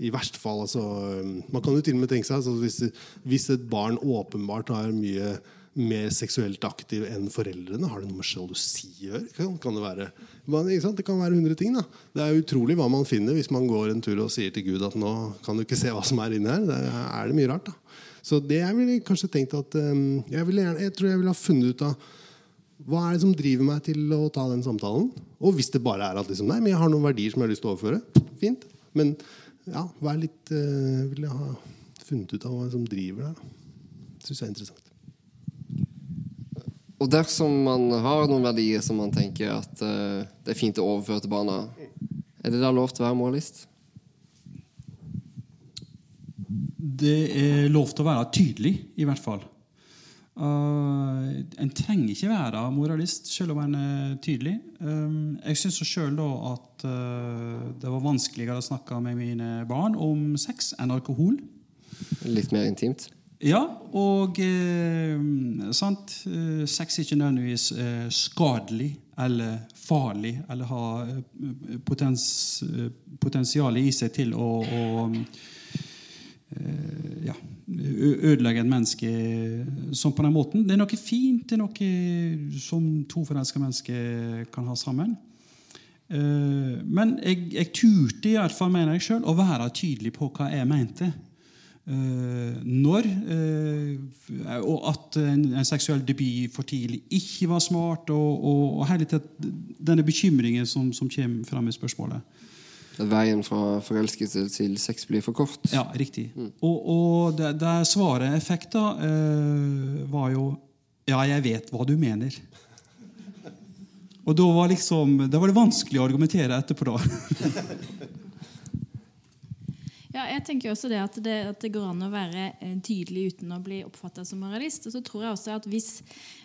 I verste fall altså, Man kan jo til og med tenke seg altså, hvis, hvis et barn åpenbart har mye mer seksuelt aktiv enn foreldrene? Har det noe med sjalusi å gjøre? Kan, kan det, være, det kan være hundre ting. da Det er utrolig hva man finner hvis man går en tur og sier til Gud at nå kan du ikke se hva som er inni her. Det er, det mye rart. da Så det jeg ville kanskje tenkt at um, jeg, gjerne, jeg tror jeg ville ha funnet ut av hva er det som driver meg til å ta den samtalen? Og hvis det bare er at liksom, nei, men jeg har noen verdier som jeg har lyst til å overføre, fint. Men ja, vær litt uh, vil jeg ha funnet ut av hva som driver deg. Syns jeg er interessant. Og dersom man har noen verdier som man tenker at uh, det er fint å overføre til barna, er det da lov til å være moralist? Det er lov til å være tydelig, i hvert fall. Uh, en trenger ikke være moralist selv om en er tydelig. Um, jeg syns sjøl at uh, det var vanskeligere å snakke med mine barn om sex enn alkohol. Litt mer intimt? Ja, og eh, sant? Eh, sex er ikke nødvendigvis eh, skadelig eller farlig eller har eh, potens, potensial i seg til å, å ja, ødelegge et menneske sånn på den måten. Det er noe fint, det er noe som to forelska mennesker kan ha sammen. Men jeg, jeg turte i hvert fall, mener jeg sjøl, å være tydelig på hva jeg mente. Eh, når eh, Og at en, seksuell debut for tidlig ikke var smart. Og, og, og hele tatt denne bekymringen som, som kommer fram i spørsmålet. At veien fra forelskelse til sex blir for kort. Ja, riktig. Og, og det, det svaret jeg fikk da, eh, var jo Ja, jeg vet hva du mener. Og da var, liksom, da var det vanskelig å argumentere etterpå, da. Ja, jeg tenker også det at, det at det går an å være eh, tydelig uten å bli oppfatta som moralist. Og så tror jeg også at hvis,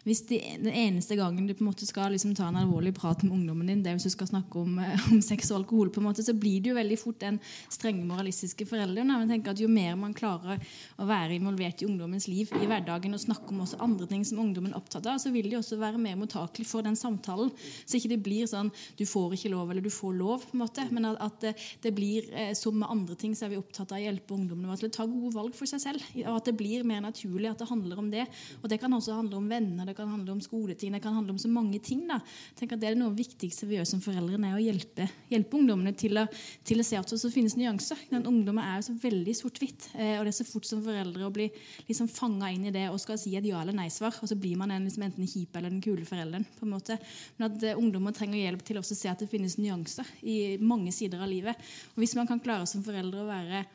hvis de, den eneste gangen du på en måte skal liksom ta en alvorlig prat med ungdommen din, det er hvis du skal snakke om, eh, om sex og alkohol, på en måte, så blir det jo veldig fort den strenge moralistiske forelderen. Men tenker at Jo mer man klarer å være involvert i ungdommens liv i hverdagen og snakke om også andre ting som ungdommen er opptatt av, så vil de også være mer mottakelig for den samtalen. Så ikke det blir sånn du får ikke lov, eller du får lov, på en måte, men at, at det, det blir eh, som med andre ting, så er vi opptatt av å hjelpe ungdommene til å ta gode valg for seg selv. Og at det blir mer naturlig at det handler om det. Og det kan også handle om venner, det kan handle om skoleting, det kan handle om så mange ting. da. Tenk at Det er noe av det viktigste vi gjør som foreldre, er å hjelpe, hjelpe ungdommene til å, til å se at det finnes nyanser. Den ungdommen er jo så veldig sort-hvitt, eh, og det er så fort som foreldre å bli liksom fanga inn i det og skal si et ja- eller nei-svar, og så blir man en, liksom, enten den kjipe eller den kule forelderen. på en måte. Men at eh, ungdommer trenger hjelp til å se at det finnes nyanser i mange sider av livet. Og Hvis man kan klare som foreldre å være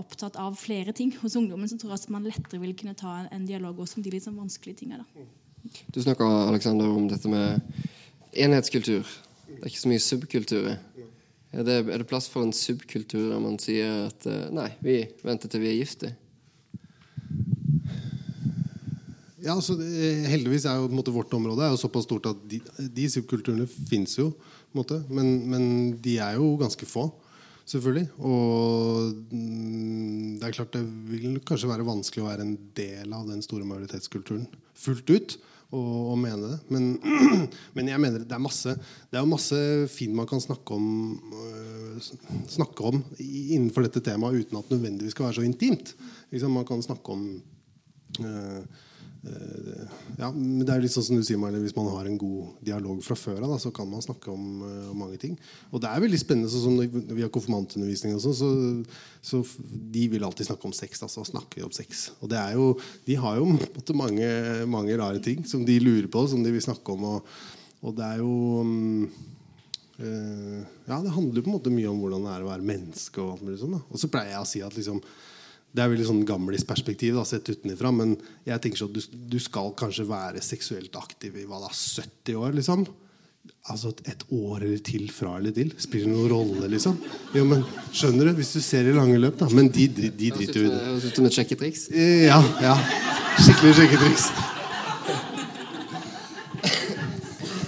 opptatt av flere ting hos ungdommen, så tror jeg at man lettere vil kunne ta en, en dialog også om de litt sånn vanskelige tingene. Da. Du snakker Alexander, om dette med enhetskultur. Det er ikke så mye subkulturer. Er det, er det plass for en subkultur der man sier at eh, nei, vi venter til vi er gifte? Ja, altså, heldigvis er jo på en måte, vårt område er jo såpass stort at de, de subkulturene fins jo. På en måte, men, men de er jo ganske få, selvfølgelig. Og mm, det er klart det vil kanskje være vanskelig å være en del av den store majoritetskulturen fullt ut. Og, og mene det. Men, men jeg mener det er masse Det er masse fint man kan snakke om, øh, snakke om innenfor dette temaet uten at det nødvendigvis skal være så intimt. Liksom, man kan snakke om øh, ja, men det er litt sånn som du sier, Marlene, Hvis man har en god dialog fra før av, så kan man snakke om, eh, om mange ting. Og det er veldig spennende. sånn vi har konfirmantundervisning, og sånn, så, så de vil alltid snakke om sex. Altså så snakker vi om sex. Og det er jo, de har jo måte mange, mange rare ting som de lurer på, som de vil snakke om. Og, og det er jo um, eh, Ja, det handler på en måte mye om hvordan det er å være menneske. Og alt mulig sånn. Og så pleier jeg å si at liksom det er veldig sånn gamlisperspektiv sett utenfra, men jeg tenker sånn at du, du skal kanskje være seksuelt aktiv i hva da, 70 år, liksom. Altså et- år eller til fra eller til. Spiller det noen rolle, liksom? Jo, men Skjønner du? Hvis du ser i lange løp, da. Men de, de, de driter jo i det. Høres ut som et sjekketriks. Ja, ja. Skikkelig sjekketriks.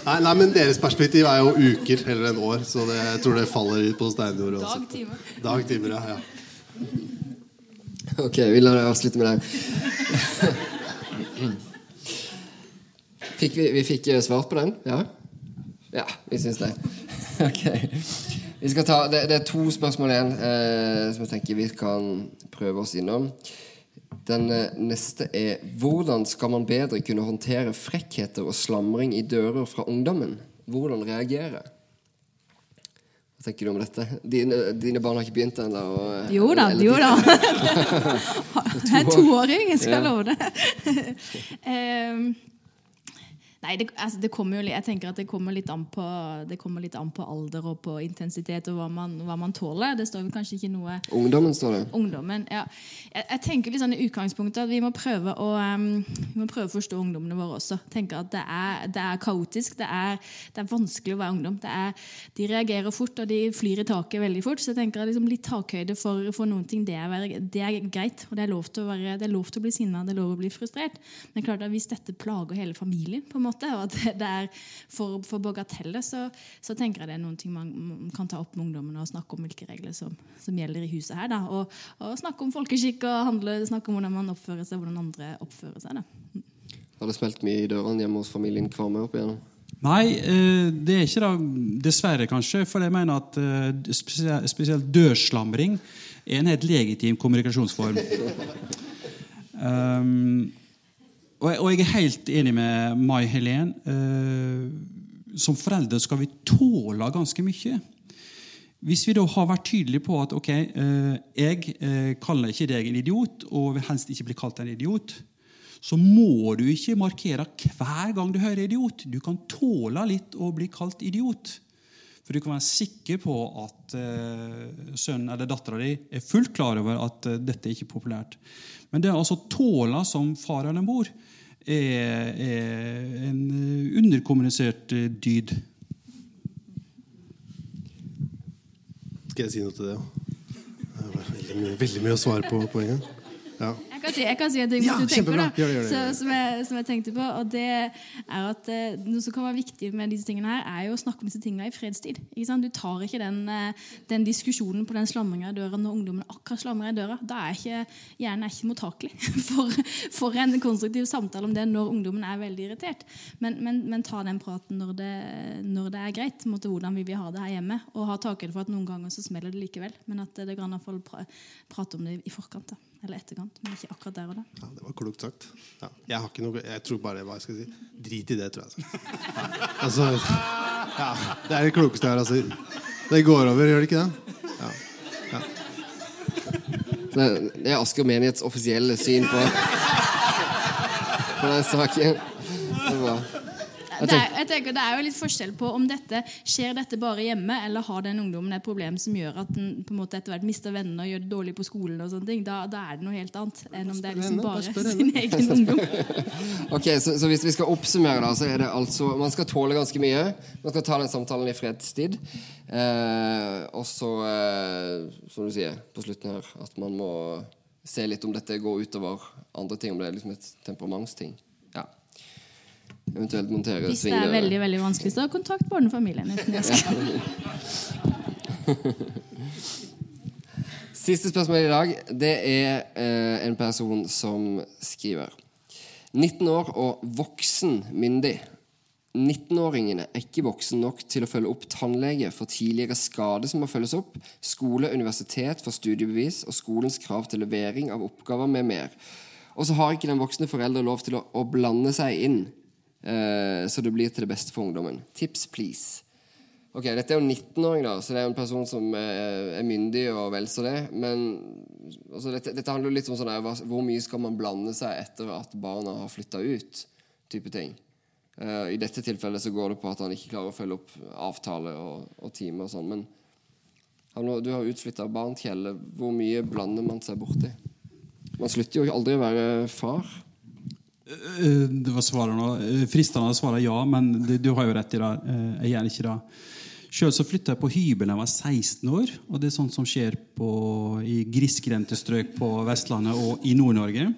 Nei, nei, men deres perspektiv er jo uker heller enn år, så det, jeg tror det faller ut på steinjordet. også. Dag, timer. Dag, timer, ja, ja. Ok, vi lar det avslutte med det. Fikk vi, vi fikk eh, svart på den? Ja? Ja, vi syns det. Ok. Vi skal ta, det, det er to spørsmål igjen eh, som jeg tenker vi kan prøve oss innom. Den eh, neste er Hvordan skal man bedre kunne håndtere frekkheter og slamring i dører fra ungdommen? Hvordan reagere? Hva tenker du om dette? Dine, dine barn har ikke begynt ennå? Jo da, eller- jo da. Jeg er toåring, jeg skal Ja. love det. Ehm, Nei, det, altså, det kommer jo, jeg tenker at det kommer, litt an på, det kommer litt an på alder og på intensitet og hva man, hva man tåler. Det står vel kanskje ikke noe Ungdommen, står det. ungdommen. Ja. Jeg, jeg tenker litt sånn i utgangspunktet at vi må prøve å, um, vi må prøve å forstå ungdommene våre også. Tenke at det er, det er kaotisk, det er, det er vanskelig å være ungdom. Det er, de reagerer fort, og de flyr i taket veldig fort. Så jeg tenker at liksom litt takhøyde for, for noen ting, det er, det er greit. Og det er lov til å, være, det er lov til å bli sinna, det er lov å bli frustrert. Men klart at hvis dette plager hele familien, på en måte, måte. Og at det er for, for bagateller så, så tenker jeg det er noen ting man kan ta opp med ungdommene og snakke om hvilke regler som, som gjelder i huset her. Da. Og, og snakke om folkeskikk og handle, snakke om hvordan man oppfører seg, hvordan andre oppfører seg. Da. Har det smelt mye i dørene hjemme hos familien Kvarme opp igjennom? Nei, eh, det er ikke det. Dessverre, kanskje. For jeg mener at eh, spesielt dørslamring er en helt legitim kommunikasjonsform. Um, og, jeg, er helt enig med Mai Helen. Uh, som foreldre skal vi tåle ganske mye. Hvis vi da har vært tydelige på at ok, uh, jeg uh, kaller ikke deg en idiot, og vil helst ikke bli kalt en idiot, så må du ikke markere hver gang du hører idiot. Du kan tåle litt å bli kalt idiot. For du kan være sikker på at eh, sønnen eller dattera di er fullt klar over at eh, dette er ikke populært. Men det å altså tåle som far eller mor er, er en underkommunisert underkommunisert dyd. Skal jeg si noe til det òg? Veldig, veldig mye å svare på på en gang. Ja. Jeg kan si, jeg kan si en ting Ja, du tenker på Gjør det, gjør det, så, som, jeg, som jeg tenkte på. Og det er at eh, Noe som kan være viktig med disse tingene her, er jo å snakke om disse tingene i fredstid. Du tar ikke den, eh, den diskusjonen på den slamringa i døra når ungdommen akkurat slamrer i døra. Da er ikke, hjernen er ikke mottakelig for, for en konstruktiv samtale om det når ungdommen er veldig irritert. Men, men, men ta den praten når det, når det er greit. måte Hvordan vil vi ha det her hjemme? Og ha takhøyde for at noen ganger så smeller det likevel. Men at det kan i hvert fall pra, prate om det i forkant. da eller etterkant, men ikke akkurat der og da. Ja, det var klokt sagt. Ja. Jeg, har ikke noe, jeg tror bare hva jeg skal si. Drit i det, tror jeg. Ja. Altså, ja, det er det klokeste jeg har å. Det går over, gjør det ikke det? Ja. ja. det er Asker menighets offisielle syn på, på den saken. Det er bra. Jeg Det er, jeg tenker, det er jo litt forskjell på om dette skjer dette bare hjemme, eller har den ungdommen et problem som gjør at den på en måte etter hvert mister vennene og gjør det dårlig på skolen. og sånne ting, Da, da er det noe helt annet enn om det er liksom bare bare sin egen ungdom. Ok, så, så hvis vi skal oppsummere, da, så er det altså Man skal tåle ganske mye. Man skal ta den samtalen i fredstid. Eh, og så, eh, som du sier på slutten her, at man må se litt om dette går utover andre ting. Om det er liksom et temperamentsting. Eventuelt montere Hvis det er veldig veldig vanskelig, så kontakt barnefamilien. Siste spørsmål i dag Det er eh, en person som skriver 19 år og voksen myndig. 19-åringene er ikke voksen nok til å følge opp tannlege for tidligere skade som må følges opp, skole, universitet for studiebevis og skolens krav til levering av oppgaver med mer. Og så har ikke den voksne forelder lov til å, å blande seg inn, eh, så det blir til det beste for ungdommen. Tips, please. Ok, Dette er jo 19-åring, da, så det er en person som eh, er myndig og vel så det. Men altså, dette, dette handler jo litt om sånn der, hvor mye skal man blande seg etter at barna har flytta ut? type ting. Uh, I dette tilfellet så går det på at han ikke klarer å følge opp avtale og, og time og sånn. Men han, du har utflytta barn, Kjelle. Hvor mye blander man seg borti? Man slutter jo aldri å være far. Eh, Det var svaret nå. Eh, Fristende å svare ja, men du har jo rett i det. Eh, Jeg gjør ikke det. Sjøl flytta jeg på hybel da jeg var 16 år. Og det er sånt som skjer på, i grisgrendte strøk på Vestlandet og i Nord-Norge.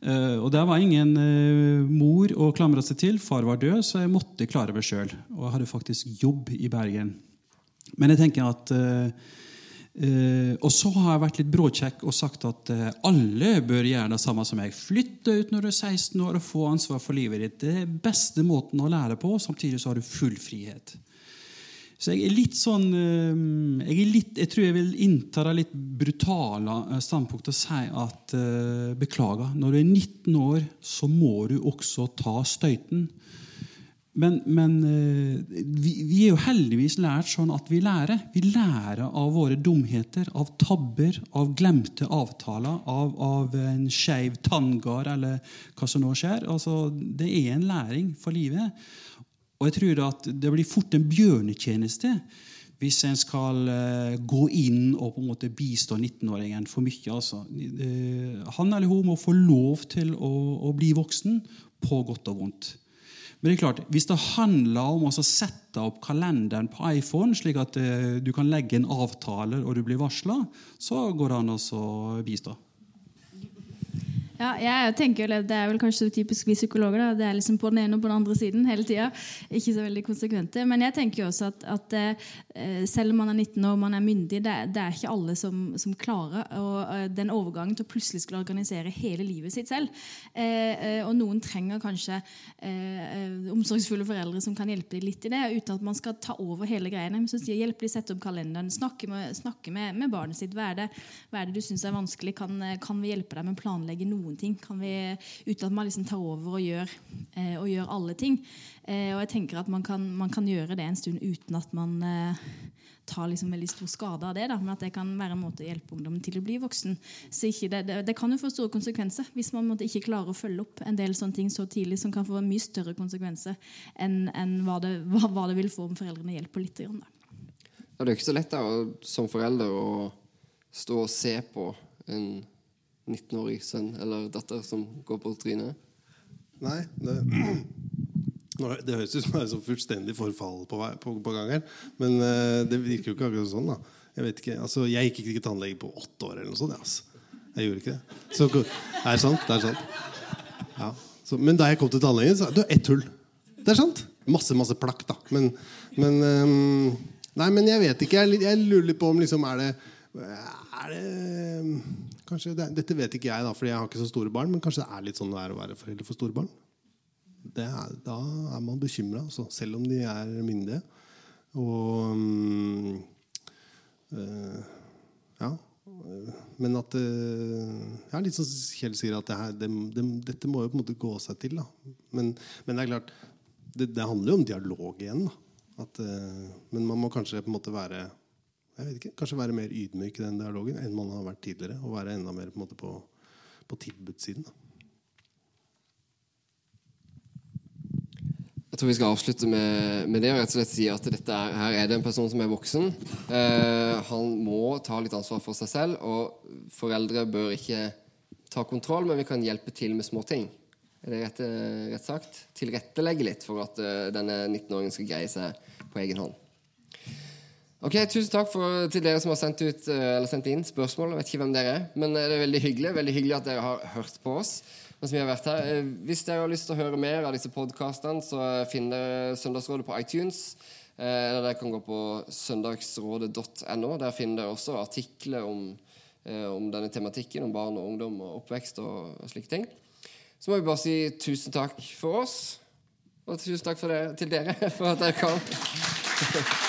Uh, og der var ingen uh, mor å klamre seg til. Far var død, så jeg måtte klare meg sjøl. Og jeg hadde faktisk jobb i Bergen. Men jeg tenker at eh, eh, Og så har jeg vært litt bråkjekk og sagt at uh, alle bør gjøre det samme som meg. Flytte ut når du er 16 år og få ansvar for livet ditt. Det er beste måten å lære på. Samtidig så har du full frihet. Så jeg er litt sånn uh, Jeg, er litt, jeg tror jeg vil innta det litt brutale standpunktet og si at beklager, når du er 19 år, så må du også ta støyten. Men, men eh, vi, vi er jo heldigvis lært sånn at vi lærer. Vi lærer av våre dumheter, av tabber, av glemte avtaler, av, av en skeiv tanngard eller hva som nå skjer. Altså, det er en læring for livet. Og jeg tror at det blir fort en bjørnetjeneste hvis en skal eh, gå inn og på en måte bistå 19-åringen for mye. Altså. Eh, han eller hun må få lov til å, å bli voksen på godt og vondt. Men det er klart, hvis det handler om å sette opp kalenderen på iPhone, slik at eh, du kan legge en avtale og du blir varsla, så går det an å bistå. Ja, jeg tenker Det er vel kanskje typisk vi psykologer. Da. Det er liksom på den ene og på den andre siden hele tida. Ikke så veldig konsekvente. Men jeg tenker jo også at, at eh, selv om man er 19 år og man er myndig, det, det er ikke alle som, som klarer og, eh, den overgangen til å plutselig skulle organisere hele livet sitt selv. Eh, og noen trenger kanskje omsorgsfulle foreldre som kan hjelpe dem litt i det, uten at man skal ta over hele greiene. Men så sier hjelp dem sette opp kalenderen, snakke med, snakke med, med barnet sitt. Hva er det, hva er det du syns er vanskelig? Kan, kan vi hjelpe deg med å planlegge noen ting? Kan vi, uten at man liksom tar over og gjør, eh, og gjør alle ting. Eh, og jeg tenker at man kan, man kan, gjøre det en stund uten at man eh, tar liksom veldig stor skade av det. Da. Men at det kan være en måte å hjelpe ungdommen til å bli voksen. Så det, det, det, kan jo få store konsekvenser hvis man ikke klarer å følge opp en del sånne ting så tidlig, som kan få mye større konsekvenser enn, enn hva, det, hva, hva, det, vil få om foreldrene hjelper litt. Grann, da. Det er jo ikke så lett da, som forelder å stå og se på en 19-årig sønn eller datter som går på trynet? Nei, det, det høres ut som det er så fullstendig forfall på, på, på gang her. Men uh, det virker jo ikke akkurat sånn. da Jeg vet ikke, altså Jeg gikk ikke til tannlege på åtte år. eller noe sånt altså. Jeg gjorde ikke det. Så, det er sant. det er sant ja. så, Men da jeg kom til tannlegen, så Du, ett hull. Det er sant. Masse masse plakk, da. Men, men um, Nei, men jeg vet ikke. Jeg, jeg lurer litt på om liksom er det er det kanskje det, Dette vet ikke jeg, da, fordi jeg har ikke så store barn. Men kanskje det er litt sånn det er å være forelder for store barn. Er, da er man bekymra, altså, selv om de er myndige. Og um, uh, Ja. Men at uh, ja, Litt som Kjell sier, at det her, det, det, dette må jo på en måte gå seg til. Men, men det er klart, det, handler jo om dialog igjen. At, uh, men man må kanskje på en måte være jeg vet ikke, kanskje være mer ydmyk i den dialogen enn man har vært tidligere. Og være enda mer på, på, på tilbudssiden. Jeg tror vi skal avslutte med, med, det og rett og slett si at dette er, her er det en person som er voksen. Eh, han må ta litt ansvar for seg selv, og foreldre bør ikke ta kontroll, men vi kan hjelpe til med småting. Er det rett, rett sagt? Tilrettelegge litt for at uh, denne 19-åringen skal greie seg på egen hånd. Ok, Tusen takk for, til dere som har sendt, ut, eh, sendt, inn spørsmål. Jeg vet ikke hvem dere er, men eh, det er veldig hyggelig Veldig hyggelig at dere har hørt på oss. mens vi har vært her. Eh, hvis dere har lyst til å høre mer av disse podkastene, så finner Søndagsrådet på iTunes. Eller dere kan gå på søndagsrådet.no. Der finner dere også artikler om, om, denne tematikken, om barn og ungdom og oppvekst og slike ting. Så må vi bare si tusen takk for oss, og tusen takk dere, til dere for at dere kom.